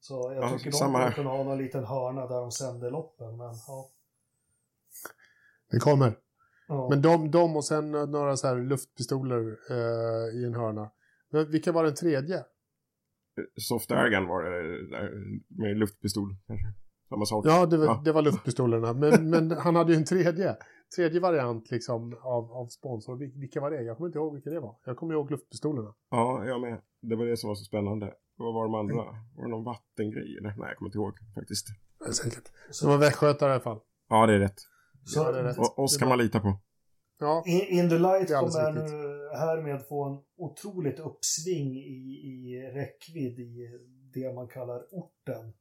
Så jag Ja, tycker de borde kunna ha någon liten hörna där de sänder loppen. Men, ja. Det kommer. Ja. Men de, de och sen några så här luftpistoler eh, i en hörna. Men vilka var den tredje? Soft Airgun var det där, med luftpistol kanske. Samma sak. Ja, det var, Ja. det var luftpistolerna. Men, men han hade ju en tredje. Tredje variant liksom av, av sponsor. Vil- Vilka var det? Jag kommer inte ihåg vilka det var. Jag kommer ihåg luftpistolerna. Ja, jag med. Det var det som var så spännande. Vad var de andra? Var det någon vattengrej eller? Nej, jag kommer inte ihåg faktiskt. Det. De var västgötare i alla fall. Ja, det är rätt. Så Ja. Och oss kan man lita på. Ja, In- the Light kommer nu härmed få en otroligt uppsving i, i räckvidd i det man kallar orten.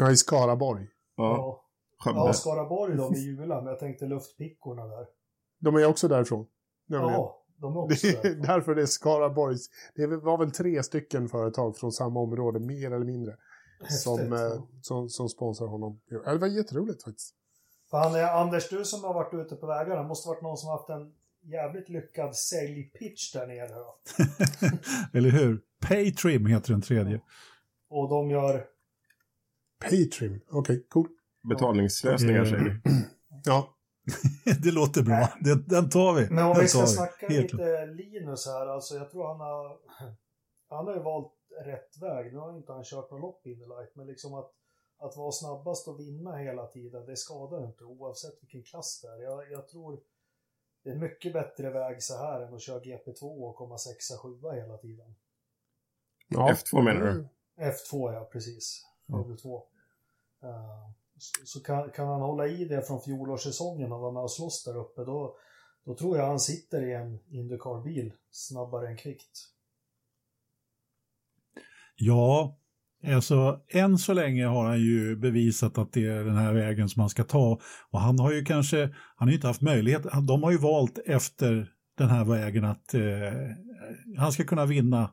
ja i Skaraborg. Ja, Skövde. ja Skaraborg de är Jula, men jag tänkte luftpickorna där. De är också därifrån. nämligen. Ja, de är också Det är där. därför det är Skaraborgs. Det var väl tre stycken företag från samma område, mer eller mindre, som, Häftigt, eh, ja. som... som, som sponsrar honom. Ja, Det var jätteroligt faktiskt. För han är, Anders, du som har varit ute på vägarna, måste varit någon som haft en jävligt lyckad säljpitch där nere då. Eller hur? Paytrim heter den tredje. Och de gör... Paytrim, okej, cool. Betalningslösningar Eh, säger vi. Ja, det låter bra. Den, den tar vi. Men om den vi ska snacka Helt lite Linus här, alltså jag tror han har... Han har ju valt rätt väg. Nu har inte han kört något lopp in i light, men liksom att, att vara snabbast och vinna hela tiden, det skadar inte oavsett vilken klass det är. Jag, jag tror det är en mycket bättre väg så här än att köra GP2 och komma sexa, sjua hela tiden. ja. F2 menar du? F2 ja, precis. Formel 2. Eh, så så kan, kan han hålla i det från fjolårssäsongen och vara med och slåss där uppe, då, då tror jag han sitter i en Indycar-bil snabbare än kvickt. Ja, alltså än så länge har han ju bevisat att det är den här vägen som han ska ta. Och han har ju kanske, han har ju inte haft möjlighet, de har ju valt efter den här vägen att eh, han ska kunna vinna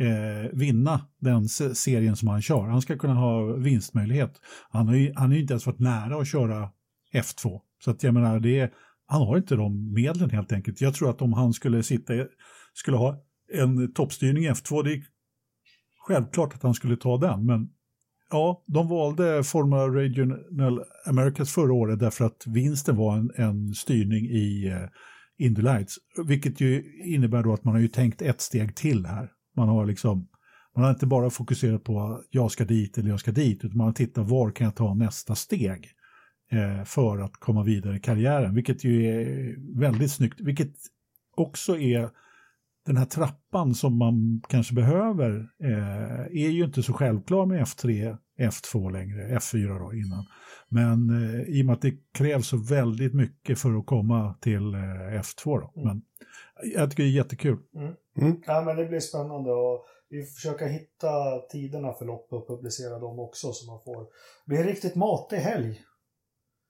eh, vinna den serien som han kör. Han ska kunna ha vinstmöjlighet. Han har ju, han har ju inte ens varit nära att köra F2. Så att jag menar, det är, han har inte de medlen helt enkelt. Jag tror att om han skulle sitta, skulle ha en toppstyrning i F2, det självklart att han skulle ta den, men ja, de valde Formula Regional Americas förra året därför att vinsten var en, en styrning i eh, Indy Lights, vilket ju innebär då att man har ju tänkt ett steg till här. Man har liksom, man har inte bara fokuserat på jag ska dit eller jag ska dit, utan man har tittat var kan jag ta nästa steg eh, för att komma vidare i karriären, vilket ju är väldigt snyggt, vilket också är den här trappan som man kanske behöver eh, är ju inte så självklar med F3, F2 längre, F4 då innan. Men eh, i och med att det krävs så väldigt mycket för att komma till eh, F2 då. Mm. Men jag tycker det är jättekul. Ja, men det blir spännande och vi försöker hitta tiderna för lopp och publicera dem också så man får... Det blir en riktigt matig helg.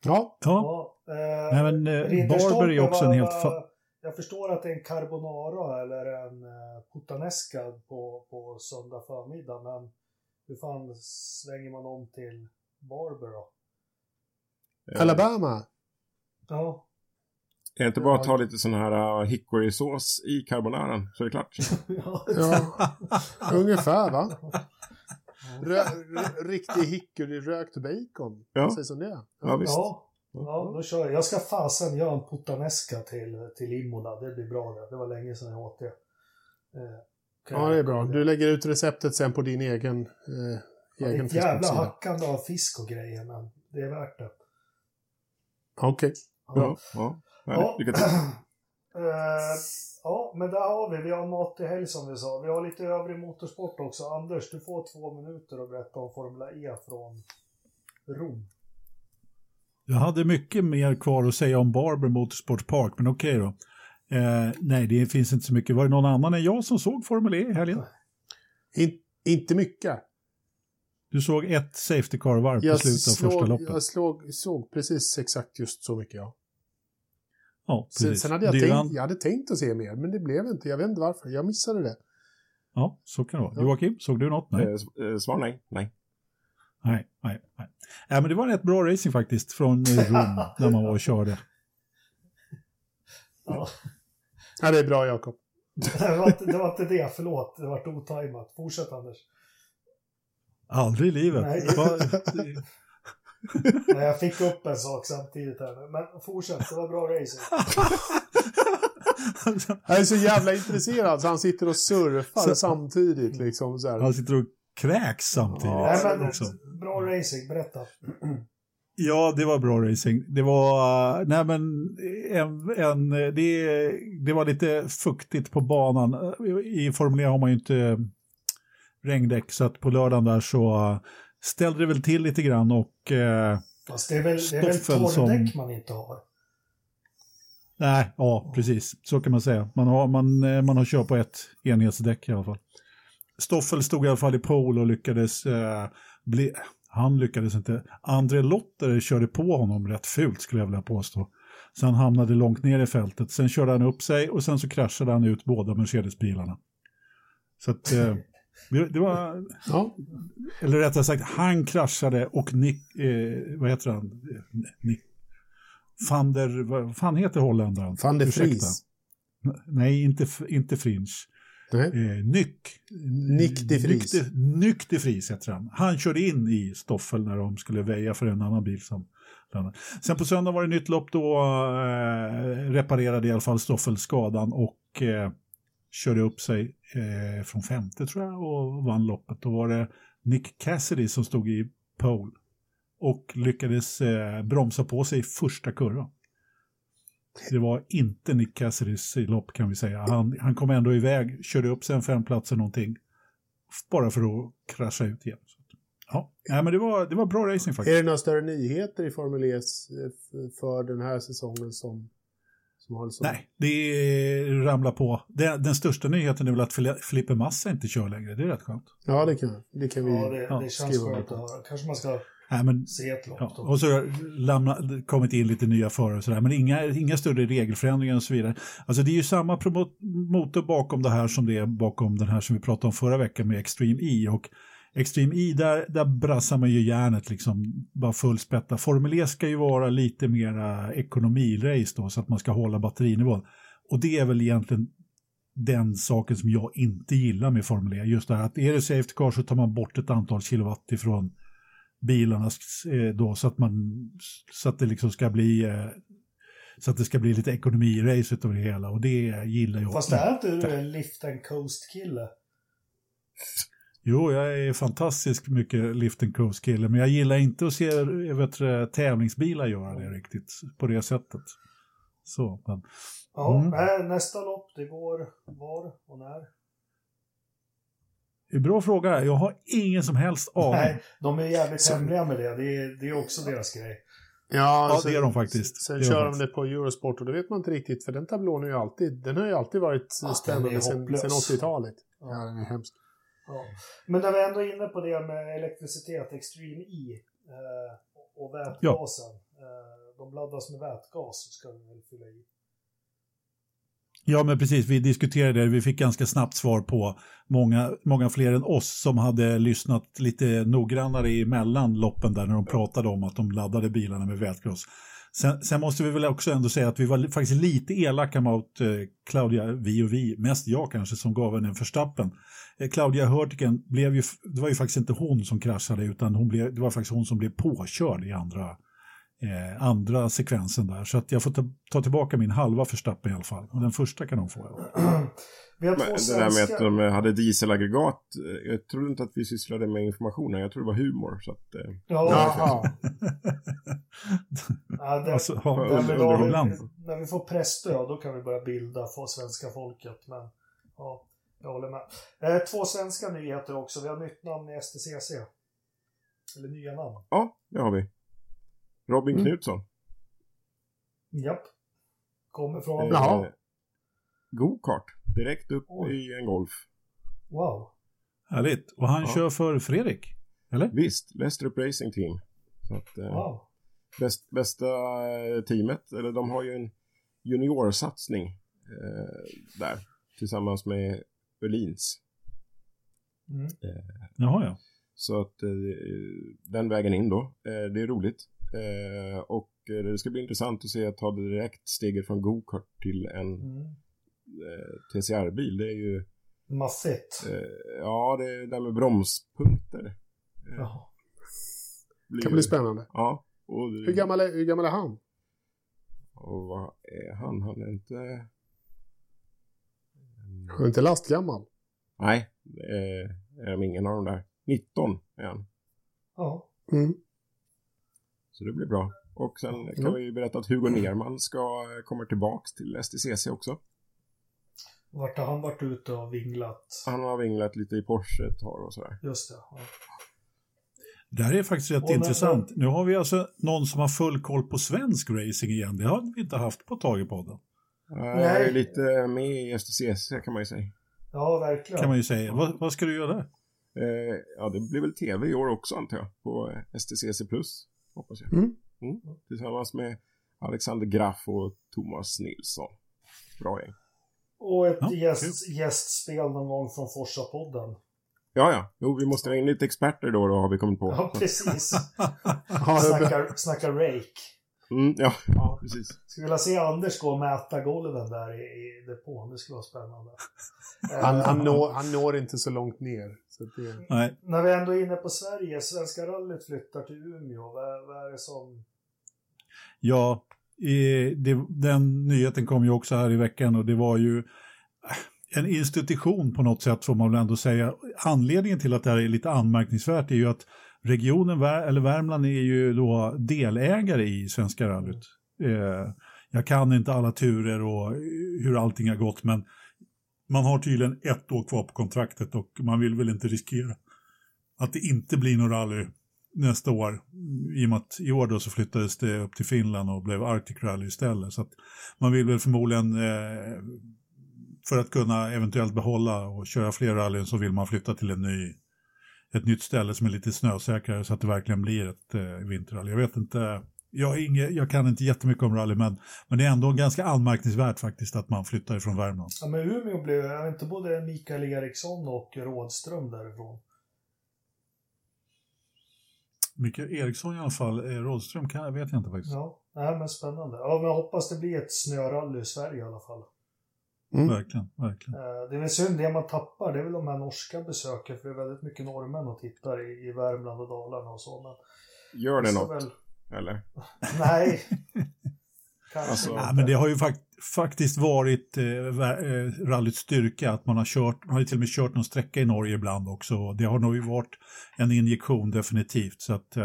ja. Ja, Ja, eh, Nej, men, eh, Barber är också en helt fa- Jag förstår att det är en carbonara eller en eh, puttanesca på, på söndag förmiddag, men hur fan svänger man om till Barber då? Eh, Alabama. Ja, Är det inte bara att ta lite sån här uh, hickory-sås i carbonaran så är det klart? ja. Ja, ungefär va? Rö, riktig hickory-rökt bacon. Ja. Säg som det. Ja, visst. Ja, ja, då kör jag. Jag ska fasen göra en puttanesca till, till Imola. Det blir bra det. Det var länge sedan jag åt det. Eh, Ja, det är bra. Du lägger ut receptet sen på din egen, eh, Ja, det är egen ett jävla hackande av fisk och grejer, men det är värt det. Okej. Ja, ja. Ja. ja. Lycka till. Eh, ja, men där har vi. Vi har mat i helg som vi sa. Vi har lite övrig motorsport också. Anders, du får två minuter att berätta om Formula E från Rom. Jag hade mycket mer kvar att säga om Barber Motorsport Park, men okej då. Eh, nej, det finns inte så mycket. Var det någon annan än jag som såg Formel E i helgen? In, inte mycket. Du såg ett Safety Car-varv på Jag, slutet av första loppet. jag slog, såg precis exakt just så mycket, ja. Ja, Sen, precis. sen hade jag, Dylan- tänkt, jag hade tänkt att se mer, men det blev inte. Jag vet inte varför. Jag missade det. Ja, så kan det vara. Ja. Joakim, såg du något? Nej. Eh, eh, Svar nej. Nej. Nej, nej, nej. nej men det var rätt bra racing faktiskt från eh, Rom när man var och körde. Ja, Ja, det är bra, Jakob. det, var inte, det var inte det, förlåt. Det var otajmat. Fortsätt Anders. Aldrig i livet. Nej. Nej, jag fick upp en sak samtidigt här. Men fortsätt, det var bra racing. Han är så jävla intresserad så han sitter och surfar Så- samtidigt. Liksom, så här. Han sitter och kräks samtidigt. Ja, Nej, men. Bra racing, berätta. Ja, det var bra racing. Det var, nej men, en, en, det, det var lite fuktigt på banan. I Formel E har man ju inte regndäck, så att på lördagen där så ställde det väl till lite grann och... Eh, Fast det är väl, det är väl torrdäck som- man inte har? nej, ja, precis. Så kan man säga. Man har, man, eh, man har kört på ett enhetsdäck i alla fall. Stoffel stod i alla fall i pole och lyckades eh, bli... Han lyckades inte. André Lotter körde på honom rätt fult skulle jag vilja påstå. Så han hamnade långt ner i fältet. Sen körde han upp sig och sen så kraschade han ut båda Mercedes-bilarna. Så att... Eh, det, var... Ja, Eller rättare sagt, han kraschade och Nick, eh, vad heter han? Nick, van der, vad fan heter holländaren? van der. Vries. Nej, inte, inte Fringe. Eh, Nyck. Nick de Vries. Nyck de, Nyck Vries heter han. Han körde in i Stoffel när de skulle väja för en annan bil som. Sen på söndag var det nytt lopp då eh, reparerade i alla fall Stoffel skadan och eh, körde upp sig eh, från femte tror jag och vann loppet. Då var det Nick Cassidy som stod i pole och lyckades eh, bromsa på sig första kurvan. Det var inte Nick Cassidys lopp kan vi säga. Han, han kom ändå iväg, körde upp sen fem platser någonting. Bara för att krascha ut igen. Ja, Nej, men det var, det var bra racing faktiskt. Är det några större nyheter i Formel E eh, för den här säsongen som, som har liksom... Nej, det ramlar på. Den, den största nyheten är väl att Fili- Felipe Massa inte kör längre. Det är rätt skönt. Ja, det kan, det kan vi... Ja, det, det känns skriva skönt på. att höra. Kanske man ska Nej, men, ja. Och så har lämna, kommit in lite nya förare och sådär. Men inga, inga större regelförändringar och så vidare. Alltså det är ju samma motor bakom det här som det är bakom den här som vi pratade om förra veckan med Extreme E. Och Extreme E, där, där brassar man ju järnet liksom bara fullspätta. Formel E ska ju vara lite mera ekonomirace då så att man ska hålla batterinivån. Och det är väl egentligen den saken som jag inte gillar med Formel E. Just det här att är det safety car så tar man bort ett antal kilowatt ifrån bilarna eh, då så att man så att det liksom ska bli eh, så att det ska bli lite ekonomirace utav det hela och det gillar jag. Fast är inte du en lift and coast-kille? Jo, jag är fantastiskt mycket lift and coast kille, men jag gillar inte att se vet, tävlingsbilar göra det riktigt på det sättet. Så, men, Ja, Mm. nästa lopp, det går var och när? Det är en bra fråga. Jag har ingen som helst aning. Nej, de är jävligt Så- hemliga med det. Det är, det är också deras grej. Ja, Ja, sen- det är de faktiskt. Sen Det kör de det på Eurosport och det vet man inte riktigt för den tablån är ju alltid, den har ju alltid varit Ja, spännande sen, hopplös. sen 80-talet. Ja, den är hemsk. Ja. Men när vi ändå är inne på det med elektricitet, Extreme E eh, och vätgasen. Eh, de laddas med vätgas, ska vi väl fylla i. Ja, men precis. Vi diskuterade det. Vi fick ganska snabbt svar på många, många fler än oss som hade lyssnat lite noggrannare emellan loppen där när de pratade om att de laddade bilarna med vätgas. Sen, sen måste vi väl också ändå säga att vi var faktiskt lite elaka mot eh, Claudia, vi och vi, mest jag kanske, som gav henne en förstappen. Eh, Claudia Hurtigen blev ju, det var ju faktiskt inte hon som kraschade utan hon blev, det var faktiskt hon som blev påkörd i andra, eh, andra sekvensen där. Så att jag får ta, ta tillbaka min halva förstappen i alla fall. Och den första kan hon få. Vi har Men det där med att de hade dieselaggregat. eh, Jag trodde inte att vi sysslade med informationen. Jag tror det var humor. Så att, eh, Ja, ja, det, Alltså, då, ibland. när vi får pressstöd då kan vi börja bilda för svenska folket. Men ja, jag håller med. Eh, två svenska nyheter också. Vi har nytt namn i STCC. Eller nya namn. ja, det har vi. Robin Mm. Knutsson. Japp. Kommer från... Eh, Jaha. Go-kart. Direkt upp Oj. i en Golf. Wow. Härligt. Och han Ja. kör för Fredrik? Eller? Visst, Lestrup Racing Team. Så att, eh, Wow. bäst, bästa eh, teamet, eller de har ju en juniorsatsning eh, där. Tillsammans med Öhlins. Mm. Jaha, ja. Så att eh, den vägen in då. Eh, det är roligt. Eh, och eh, det ska bli intressant att se att ta det direkt steget från go-kart till en Mm. eh, TCR-bil. Det är ju, Maffigt. eh, ja det är där med bromspunkter. Eh, Jaha. blir kan bli spännande. Ja. Och, Hur gammal är, hur gammal är han? och vad är han? Han är inte... Han är inte lastgammal. Nej, det är de ingen av de där. 19 är han. Ja. Mm. Så det blir bra. Och sen kan Mm. vi ju berätta att Hugo Nerman ska eh, komma tillbaks till STCC också. Vart har han varit ute och vinglat? Han har vinglat lite i Porsche ett tag och sådär. Just det. Ja. Det här är faktiskt rätt intressant. Nu har vi alltså någon som har full koll på svensk racing igen. Det har vi inte haft på ett tag i podden. Jag är lite med i STCC kan man ju säga. Ja, verkligen. Kan man ju säga. Vad, vad ska du göra där? Eh, ja, det blir väl tv i år också antar jag. På eh, STCC Plus, hoppas jag. Mm. Mm. Tillsammans med Alexander Graff och Thomas Nilsson. Bra gäng. Och ett Ja, gäst, gästspel någon gång från Forsa-podden. Ja, ja. Jo, vi måste ha in lite experter då, då har vi kommit på. Ja, precis. Snacka, snacka rake. Mm, ja, Ja. precis. Skulle vilja se Anders gå och mäta golven där i, i depån. Det skulle vara spännande. han, han, når, han når inte så långt ner. Så det, Nej, När vi ändå är inne på Sverige, Svenska rallyt flyttar till Umeå. Vad, vad är det som... ja, det, den nyheten kom ju också här i veckan och det var ju eh, en institution på något sätt får man väl ändå säga. Anledningen till att det här är lite anmärkningsvärt är ju att regionen, eller Värmland är ju då delägare i Svenska rallyt. Eh, jag kan inte alla turer och eh, hur allting har gått men man har tydligen ett år kvar på kontraktet och man vill väl inte riskera att det inte blir någon rally nästa år. I och med att i år då så flyttades det upp till Finland och blev Arctic Rally istället. Så att man vill väl förmodligen eh, för att kunna eventuellt behålla och köra fler rallyn så vill man flytta till en ny, ett nytt ställe som är lite snösäkrare så att det verkligen blir ett eh, vinterrally. Jag vet inte, jag, inge, jag kan inte jättemycket om rally men, men det är ändå ganska anmärkningsvärt faktiskt att man flyttar ifrån Värmland. Ja, men Umeå blev vet inte både Mikael Eriksson och Rådström därifrån. Mikael Eriksson i alla fall, eh, Rådström kan, vet jag inte faktiskt. Ja, nej, men spännande. Ja, men jag hoppas det blir ett snörally i Sverige i alla fall. Mm. Verkligen, verkligen. Eh, Det är väl synd, det man tappar det är väl de här norska besöken, för det är väldigt mycket norrmän och tittar i, i Värmland och Dalarna och så. Men Gör det något, Väl, eller? nej. Kanske Alltså- inte. Ja, men det har ju fakt faktiskt varit eh, eh, rallyts styrka att man har kört, man har ju till och med kört någon sträcka i Norge ibland också. Det har nog ju varit en injektion definitivt. Så att eh,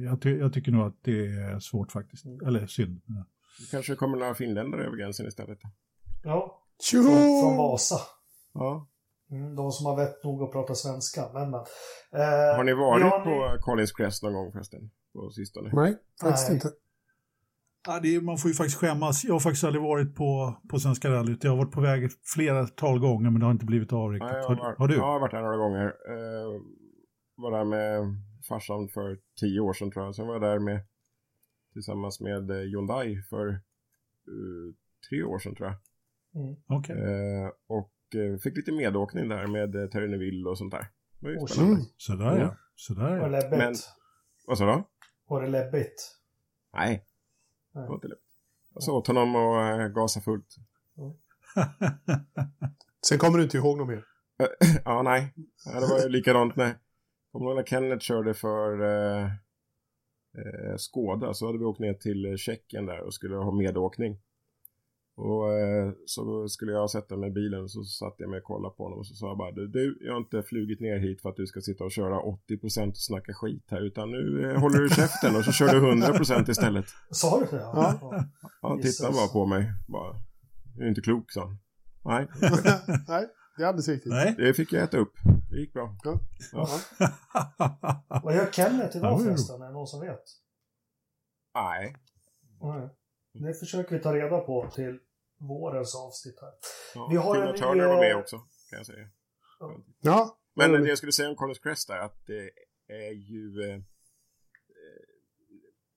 jag, ty jag tycker nog att det är svårt faktiskt. Eller synd. Ja. Kanske kommer några finländare över gränsen istället. Ja, Tjoho! från, från Vasa. Ja. Mm, de som har vett nog att prata svenska. Men, men. Eh, Har ni varit ja, på Collins Crest någon gång förresten? På sistone? Nej, faktiskt Nej. inte. Ja, det är, man får ju faktiskt skämmas. Jag har faktiskt aldrig varit på, på Svenska rallyt. Jag har varit på väg flera tal gånger men det har inte blivit av riktigt. Ja, jag har, har, har du? Ja, jag har varit där några gånger. Eh, var där med farsan för tio år sedan tror jag. Sen var jag där med tillsammans med eh, Hyundai för eh, tre år sedan tror jag. Mm. Okej. Eh, och eh, fick lite medåkning där med eh, Terry Neville och sånt där. Det var ju Oh, spännande. Mm. Sådär Mm. ja. Sådär Var det ja. läbbigt? Men- Vad sa du? Var det läbbigt? Nej, Nej. det var inte lätt. Jag sa åt honom att gasa fullt. Sen kommer du inte ihåg något mer. ja, nej. Ja, det var ju likadant när, kommer när Kenneth körde för eh, eh, Skåda så hade vi åkt ner till Tjeckien där och skulle ha medåkning. Och eh, så skulle jag sätta mig i bilen så satt jag mig och kollade på honom och så sa jag bara du, du, jag har inte flugit ner hit för att du ska sitta och köra 80% och snacka skit här utan nu eh, håller du käften och så kör du 100% istället. Sa du det? Ja. ja. Jesus. tittade bara på mig. Bara, du är inte klok, sa han. Nej, Nej, det är alldeles riktigt. Nej. det fick jag äta upp. Det gick bra. Ja. Vad gör Kenneth Ja, idag förresten? Är det någon som vet? Nej. Nej. Det försöker vi ta reda på till vårens avsnitt här. Ja, Vi har Tina Turner var med också, kan jag säga. Ja, Men ja, det jag skulle säga om Collins Crest är att det är ju eh, eh,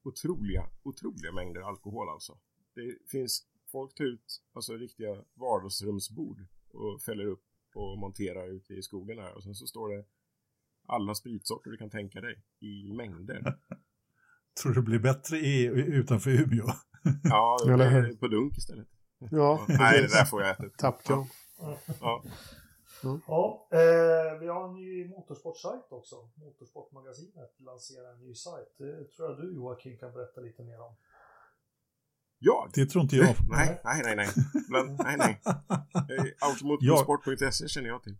otroliga, otroliga mängder alkohol alltså. Det finns, folk tar ut alltså riktiga vardagsrumsbord och fäller upp och monterar ute i skogen här och sen så står det alla spritsorter du kan tänka dig i mängder. Tror du det blir bättre i, utanför Umeå? Ja, det Eller hur? på dunk istället. ja Nej, det där får jag äta upp. Tappkram. Ja. Ja, eh, vi har en ny motorsportsajt också. Motorsportmagasinet lanserar en ny sajt. Det tror jag du Joakim kan berätta lite mer om. ja, Det tror inte jag. Nej, nej, nej, nej. Bland, nej, nej. Eh, Automotorsport.se känner jag till.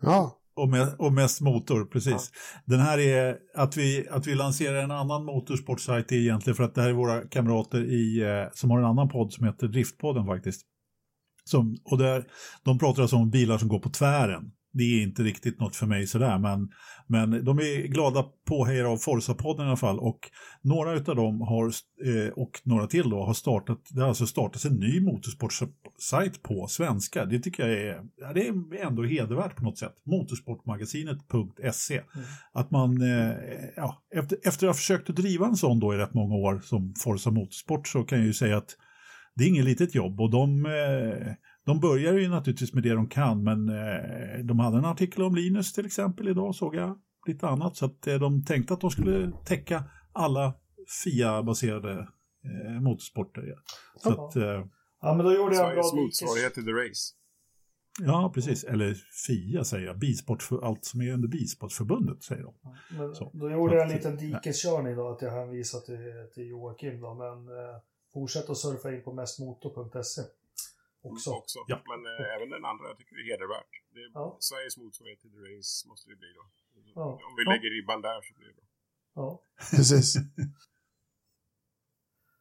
Ja, Och, me och mest motor, precis. Den här är att vi, att vi lanserar en annan motorsportsajt är egentligen för att det här är våra kamrater i, eh, som har en annan podd som heter Driftpodden faktiskt. Som, och där, de pratar alltså om bilar som går på tvären. Det är inte riktigt något för mig sådär, men, men de är glada påhejare av Forza-podden i alla fall och några av dem har, eh, och några till då, har startat, det har alltså startats en ny motorsportsajt på svenska. Det tycker jag är, det är ändå hedervärt på något sätt. Motorsportmagasinet.se. Mm. Att man, eh, ja, efter, efter att ha försökt att driva en sån då i rätt många år som Forza Motorsport så kan jag ju säga att det är inget litet jobb och de eh, de börjar ju naturligtvis med det de kan, men eh, de hade en artikel om Linus till exempel idag såg jag lite annat. Så att eh, de tänkte att de skulle täcka alla FIA-baserade eh, motorsporter. Ja. Så ja. Att, eh, ja, men då gjorde jag en bra motsvarighet till The Race. Ja, precis. Eller FIA säger jag. Bisport för, allt som är under Bilsportförbundet säger de. Men då gjorde jag en liten dikeskörning då, att jag hänvisade till, till Joakim då, men eh, fortsätt att surfa in på mestmotor.se också. också. Ja. Men eh, även den andra jag tycker det är hedervärt. Det är ja. Sveriges motsvarighet till The Race måste det bli då. Ja. Om vi lägger ribban där så blir det bra. Ja, precis.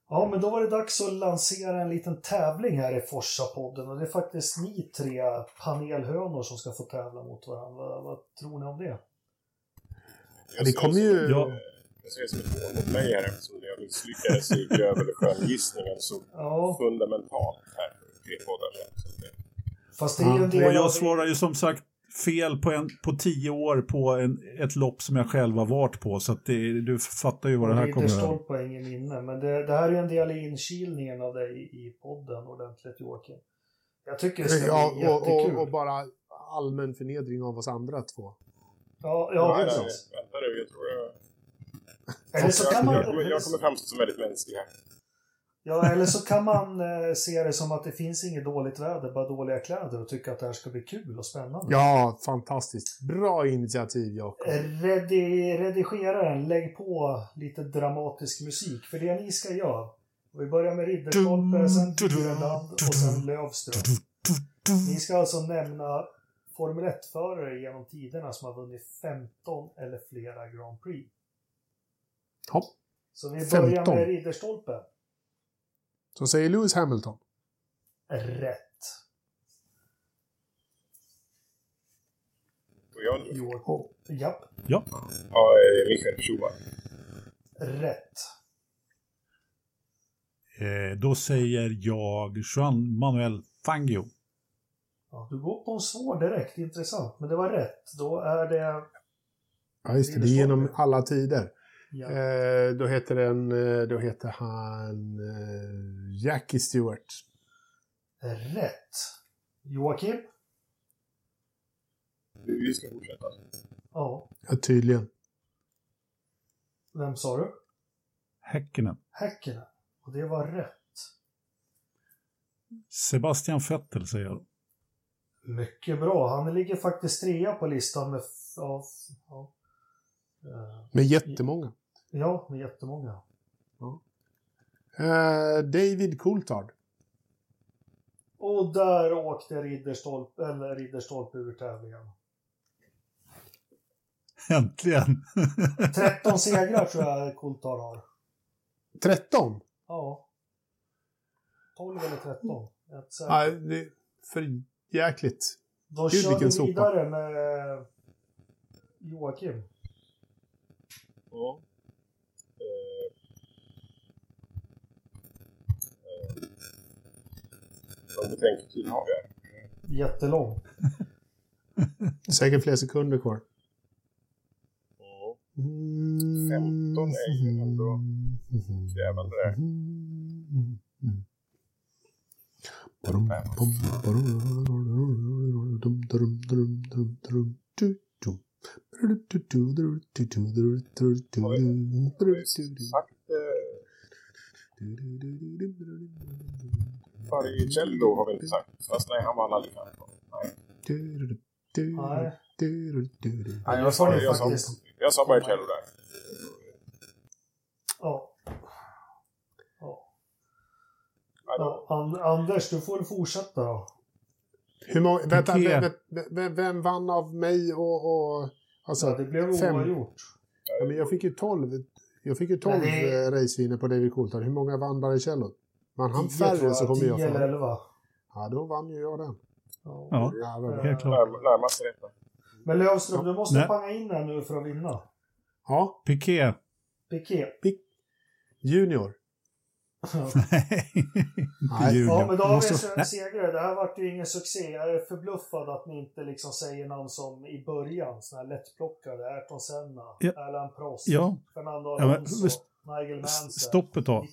Ja, men då var det dags att lansera en liten tävling här i Forsa-podden och det är faktiskt ni tre panelhönor som ska få tävla mot varandra. Vad, vad tror ni om det? Ja, det kommer ju... Ja. Jag ser det som ett hån mot mig här eftersom jag misslyckades i överskönjgissningen så ja. fundamentalt här tre poddar sedan. Fast det är ju en del Och jag svarar ju som sagt fel på, en, på tio år på en, ett lopp som jag själv har varit på. Så att det, du fattar ju vad det här kommer att... Det poäng i minne. Men det, det, här är ju en del i inkilningen av dig i, i podden ordentligt Joakim. Jag tycker det ska ja, bli jättekul. Och, och, bara allmän förnedring av oss andra två. Ja, ja, nej, precis. Vänta nu, jag tror jag... Eller så kan man... Jag, jag kommer framstå som väldigt mänsklig här. Ja, eller så kan man eh, se det som att det finns inget dåligt väder, bara dåliga kläder och tycka att det här ska bli kul och spännande. Ja, fantastiskt. Bra initiativ, Jakob. Eh, redi redigeraren, lägg på lite dramatisk musik. För det ni ska göra, vi börjar med Ridderstolpe, sen Dyrendand och sen Lövström. Ni ska alltså nämna Formel 1-förare genom tiderna som har vunnit 15 eller flera Grand Prix. Ja. Så vi börjar 15. med Ridderstolpe. Så säger Lewis Hamilton. Rätt. Och jag nu? Japp. Ja. Ja, Michael Schumacher. Rätt. Eh, då säger jag Juan Manuel Fangio. Ja, du går på en svår direkt, intressant. Men det var rätt. Då är det... Ja, just det. Det är genom alla tider. Ja. Eh, då, heter den, eh, då heter han eh, Jackie Stewart. Rätt. Joakim? Vi ska fortsätta. Ja. Ja, tydligen. Vem sa du? Häckenen. Häckenen. Och det var rätt. Sebastian Vettel säger jag. Mycket bra. Han ligger faktiskt trea på listan med... Ja, ja. Med jättemånga. Ja, med jättemånga. Ja. Uh, David Coulthard. Och där åkte Ridderstolpe, eller Ridderstolpe ur tävlingen. Äntligen! 13 segrar tror jag Coulthard har. 13? Ja. 12 eller 13. Nej, det är för jäkligt. Då Gud, kör vi vidare sopa. med Joakim. Ja. Vad betänketid har vi? Jättelång. Säkert fler sekunder kvar. Ja. 15 är ju ändå krävande det. Sagt, Faricello har vi inte sagt. Fast nej, han vann aldrig kanske. Nej. Nej. Nej, jag sa, jag, sa, jag sa där. Ja. Ja. ja. And Anders, du får fortsätta då. Hur många, vänta, vem, vem, vem, vann av mig och... och alltså, ja, det blev oavgjort. Ja, men jag fick ju 12, jag fick ju 12 det... Eh, racevinner på David Coulthard. Hur många vann Barrichello? Man han färre så kommer jag 10 eller 11. Ja, då vann ju jag den. Ja, ja helt klart. Närmast rätt. Men Lövström, du måste Nej. panga in här nu för att vinna. Ja, Piqué. Piqué. Junior. Nej, inte. Junior. Ja, men då har vi en segrare. Det här vart ju ingen succé. Jag är förbluffad att ni inte liksom säger namn som i början, såna här lättplockade. Ayrton Senna, Ja. Alan Prost, Ja. Fernando Ja, men- Alonso, Nigel Stopp ett tag.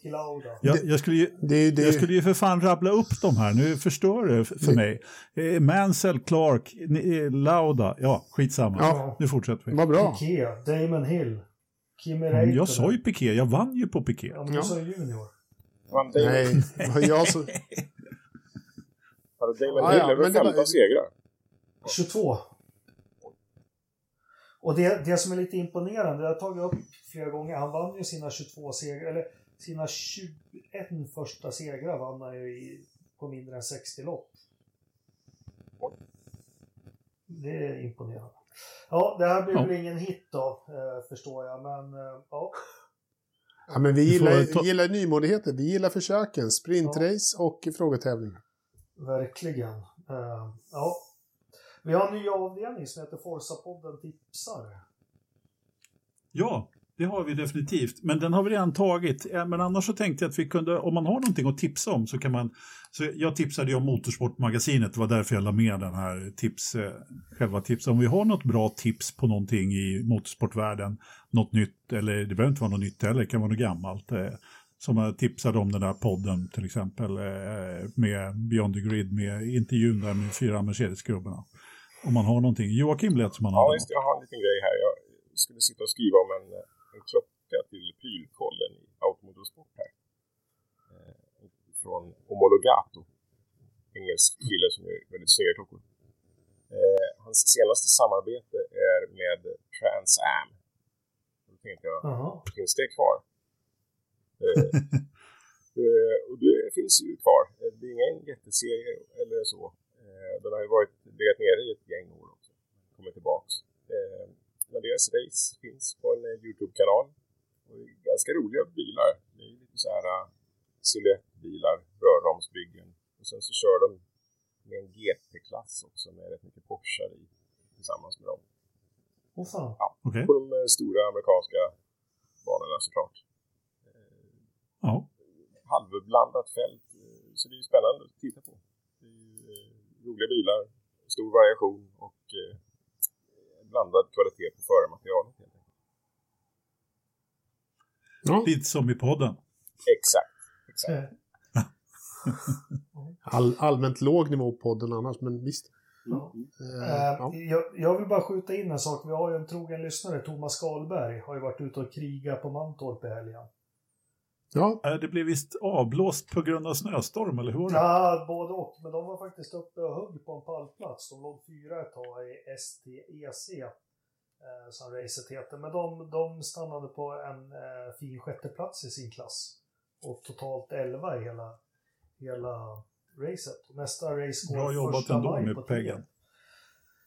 Jag, jag, skulle ju, Det är ju det. jag skulle ju för fan rabbla upp de här. Nu förstör det för mig. Eh, Mansell, Clark, eh, Lauda. Ja, skitsamma. Ja. Nu fortsätter vi. Vad bra. Piqué, Damon Hill, Kimi Mm, Räikkönen. Jag sa ju Piqué. Jag vann ju på Piqué. Ja, men du Ja. sa ju Junior. Nej, vad jag så... hade Damon Ah, Hill men det 15 var- segrar. 22. Och det, det som är lite imponerande, det har jag tagit upp flera gånger, han vann ju sina 22 segrar, eller sina 21 första segrar vann han ju i, på mindre än 60 lopp. Det är imponerande. Ja, det här blir Ja. väl ingen hit då, eh, förstår jag, men eh, ja. Ja, men vi gillar, ta- vi gillar nymodigheter. Vi gillar försöken. Sprintrace och frågetävlingar. Verkligen. Eh, ja. Vi har en ny avdelning som heter Forsa-podden tipsar. Ja, det har vi definitivt. Men den har vi redan tagit. Eh, men annars så tänkte jag att vi kunde, om man har någonting att tipsa om så kan man... Så jag tipsade ju om Motorsportmagasinet, det var därför jag la med den här tips, eh, själva tipset. Om vi har något bra tips på någonting i motorsportvärlden, något nytt, eller det behöver inte vara något nytt heller, det kan vara något gammalt. Eh, som jag tipsade om den där podden till exempel eh, med Beyond the Grid, med intervjun där med fyra Mercedes-gubbarna. Om man har någonting. Joakim lät som han Ja, hade just det. Jag har en liten grej här. Jag skulle sitta och skriva om en, en klocka till prylkollen i Automotorsport här. Eh, från Homologato. Engelsk kille som gör väldigt snygga klockor. Eh, hans senaste samarbete är med Trans Am. Då tänkte jag, Jaha. finns det kvar? Eh, eh, och det finns ju kvar. Det är ingen jätteserie eller så. Eh, den har ju varit legat nere i ett gäng år också. Kommer tillbaks. Eh, men deras race finns på en eh, Youtube-kanal. Är ganska roliga bilar. Det är lite så här uh, silhuettbilar, rörramsbyggen. Och sen så kör de med en GT-klass också med rätt mycket Porschar i tillsammans med dem. Åh fan. Okej. På de eh, stora amerikanska banorna såklart. Ja. halvblandat fält. Så det är ju spännande att titta på. Det är ju roliga bilar, stor variation och eh, blandad kvalitet på förarmaterialet. helt enkelt. Ja. Lite som i podden. Exakt. exakt. Eh, All, allmänt låg nivå på podden annars, men visst. ja. Eh, Eh, ja. jag, jag vill bara skjuta in en sak. Vi har ju en trogen lyssnare, Thomas Karlberg, har ju varit ute och krigat på Mantorp i helgen. ja, Det blev visst avblåst på grund av snöstorm, eller hur var det? Ja, både och. Men de var faktiskt uppe och högg på en pallplats. De låg fyra ett tag i STEC, eh, som racet heter. Men de, de stannade på en eh, fin sjätteplats i sin klass. Och totalt 11 i hela, hela racet. Nästa race går Bra jobbat första ändå maj med. Tien.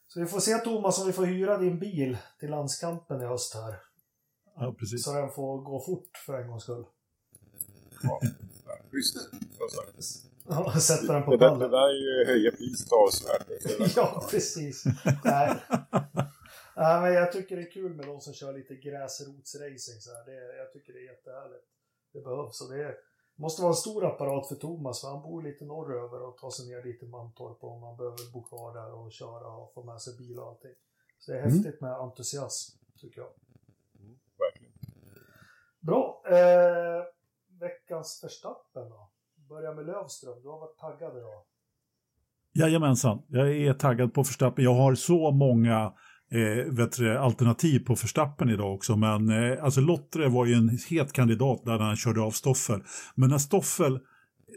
Så vi får se Thomas om vi får hyra din bil till landskampen i höst här. Ja, precis. Så den får gå fort för en gångs skull. Ja, Schysst. Ja, Sätta den på Det där, det pallen. där är ju höja priset avsevärt. Ja, precis. Nej. Nej, men jag tycker det är kul med de som kör lite gräsrotsracing. Så här. Det, jag tycker det är jättehärligt. Det behövs. Och det är, måste vara en stor apparat för Thomas, för han bor lite norröver och tar sig ner dit till Mantorp om man behöver bo kvar där och köra och få med sig bil och allting. Så det är Mm. häftigt med entusiasm, tycker jag. Mm, verkligen. Bra. Eh, veckans Verstappen då? Börja med Lövström. Du har varit taggad idag. Jajamensan, jag är taggad på Verstappen. Jag har så många eh, vet du, alternativ på Verstappen idag också. Men eh, alltså Lottre var ju en het kandidat där han körde av Stoffel. Men när Stoffel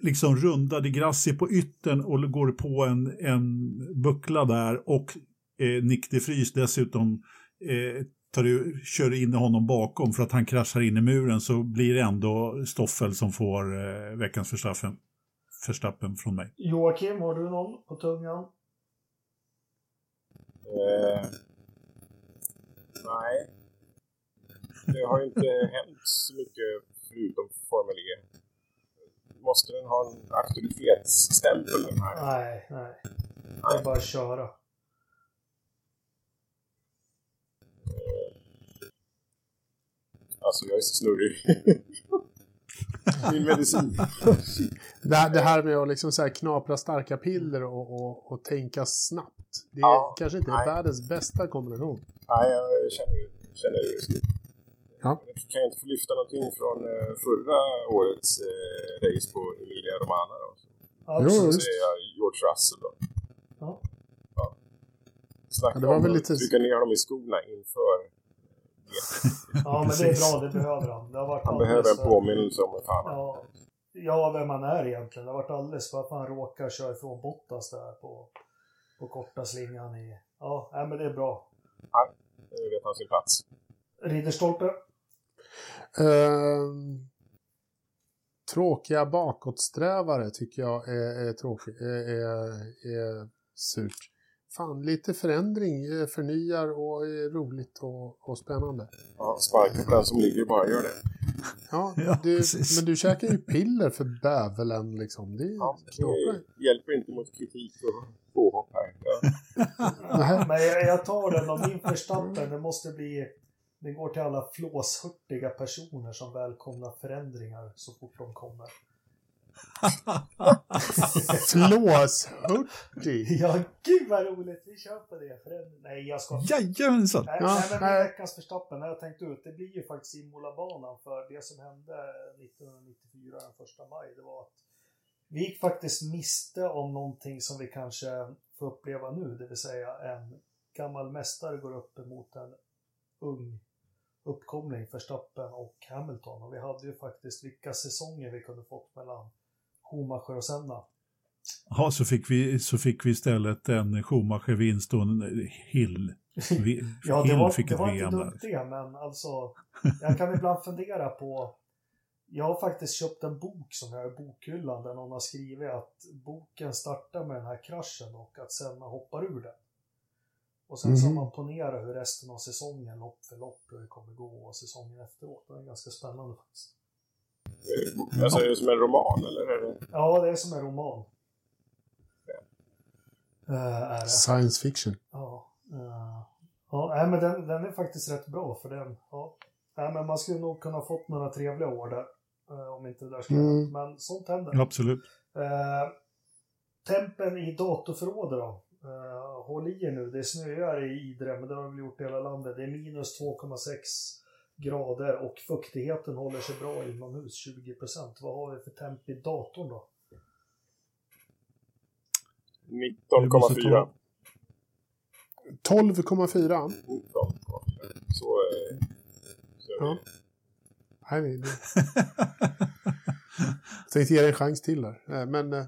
liksom rundade Grassi på yttern och går på en, en buckla där och eh, Nick de Vries dessutom eh, tar, u- kör in honom bakom för att han kraschar in i muren så blir det ändå Stoffel som får eh, veckans Verstappen, Verstappen från mig. Joakim, har du någon på tungan? Eh, Nej. Det har ju inte hänt så mycket förutom Formel E. Måste den ha en auktoritetsstämpel den här? Nej, nej. Det är bara att köra. Eh. Alltså jag är så snurrig. Min medicin. Det här, det här med att liksom så knapra starka piller och, och, och tänka snabbt. Det är Ja, kanske inte nej. världens bästa kombination. Nej, jag känner, känner det. Ja. Jag kan jag inte få lyfta någonting från eh, förra årets eh, race på Emilia Romana då. Så just. säger jag George Russell då. Ja. Snacka Ja, det var om väl att lite- trycka ner dem i skorna inför. Ja, men det är bra. Det behöver han. Det har varit Han behöver en för- påminnelse om fan. Ja, ja, vem han är egentligen. Det har varit alldeles för att han råkar köra ifrån Bottas där på, på korta slingan i... Ja, nej, men det är bra. Nu vet han sin plats. Ridderstolpe? Ehm, tråkiga bakåtsträvare tycker jag är, är, tråkig, är, är, är surt. Fan, lite förändring eh, förnyar och är roligt och, och spännande. Ja, sparka på den som ligger bara gör det. Ja, Ja, du, men du käkar ju piller för bävelen liksom. Det Ja, det hjälper inte mot kritik och påhopp här. Ja. Nej. Men jag, jag tar den och min Verstappen, det måste bli... Det går till alla flåshurtiga personer som välkomnar förändringar så fort de kommer. Flåshurtig! Ja, gud vad roligt! Vi kör på det. Förändring. Nej, jag ska... Jajamensan! Nej, Ja, nej, men veckans Verstappen, när jag tänkt ut, det blir ju faktiskt Imola-banan för det som hände 1994, den första maj, det var att vi gick faktiskt miste om någonting som vi kanske får uppleva nu, det vill säga en gammal mästare går upp emot en ung uppkomling, Verstappen och Hamilton. Och vi hade ju faktiskt vilka säsonger vi kunde fått mellan Schumacher och Senna. Ja, så fick vi, så fick vi istället en Schumacher-vinst och en Hill. Vi, Ja, det Hill var, fick det var inte dumt det, men alltså jag kan ibland fundera på jag har faktiskt köpt en bok som jag har i bokhyllan där någon har skrivit att boken startar med den här kraschen och att Senna hoppar ur den. Och sen så har Mhm. man ponerat hur resten av säsongen, lopp för lopp, hur det kommer gå och säsongen efteråt. Det är ganska spännande faktiskt. Alltså, är det som en roman eller? Ja, det är som en roman. Eh, är det. Science fiction. Ja, eh, ja nej, men den, den är faktiskt rätt bra för den. Ja. Nej, men man skulle nog kunna ha fått några trevliga år där. eh, om inte det där skulle Mm. Men sånt händer. Absolut. Eh, tempen i datorförrådet då. Eh, håll i er nu. Det snöar i Idre, men det har vi gjort i hela landet. Det är minus 2,6 grader och fuktigheten håller sig bra inomhus, 20% Vad har vi för temp i datorn då? 19,4. 12,4. 19,4. Så... Eh, så Ja. Nej, nej, det... Jag tänkte ge dig en chans till där. Eh, Men eh,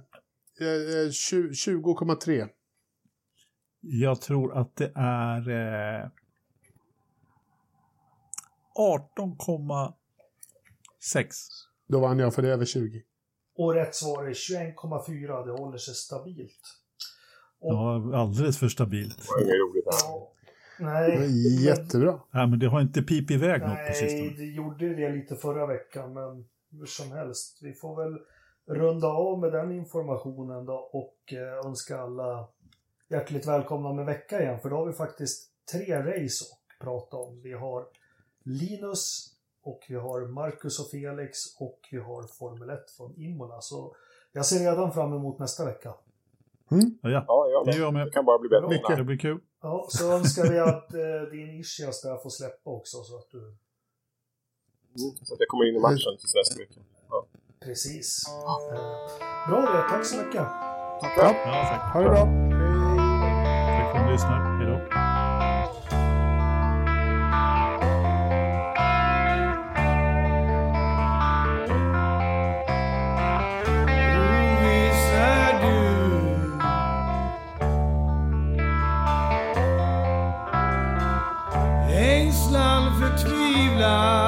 eh, 20 20,3. Jag tror att det är eh, 18,6. Då vann jag för det är över 20. Och rätt svar är 21,4. Det håller sig stabilt. Och Ja, alldeles för stabilt. Det inget roligt. Ja, Det nej. var jättebra. Nej, men det har inte pip iväg något på Nej, sistone. det gjorde det lite förra veckan, men hur som helst. Vi får väl runda av med den informationen då och eh, önska alla hjärtligt välkomna om en vecka igen, för då har vi faktiskt tre race att prata om. Vi har Linus och vi har Marcus och Felix och vi har Formel 1 från Imola. Så jag ser redan fram emot nästa vecka. Ja, ja, Ja, jag det med. gör Det kan bara bli bättre. Mycket. Det blir kul. Ja, så önskar vi att eh, din Ischias där får släppa också så att du Mm, Så att jag kommer in i matchen till nästa vecka. Ja. Precis. Eh, Bra det, tack så mycket. Ja, Ja, tack. ha det bra. Tack för att ni lyssnar. lugar.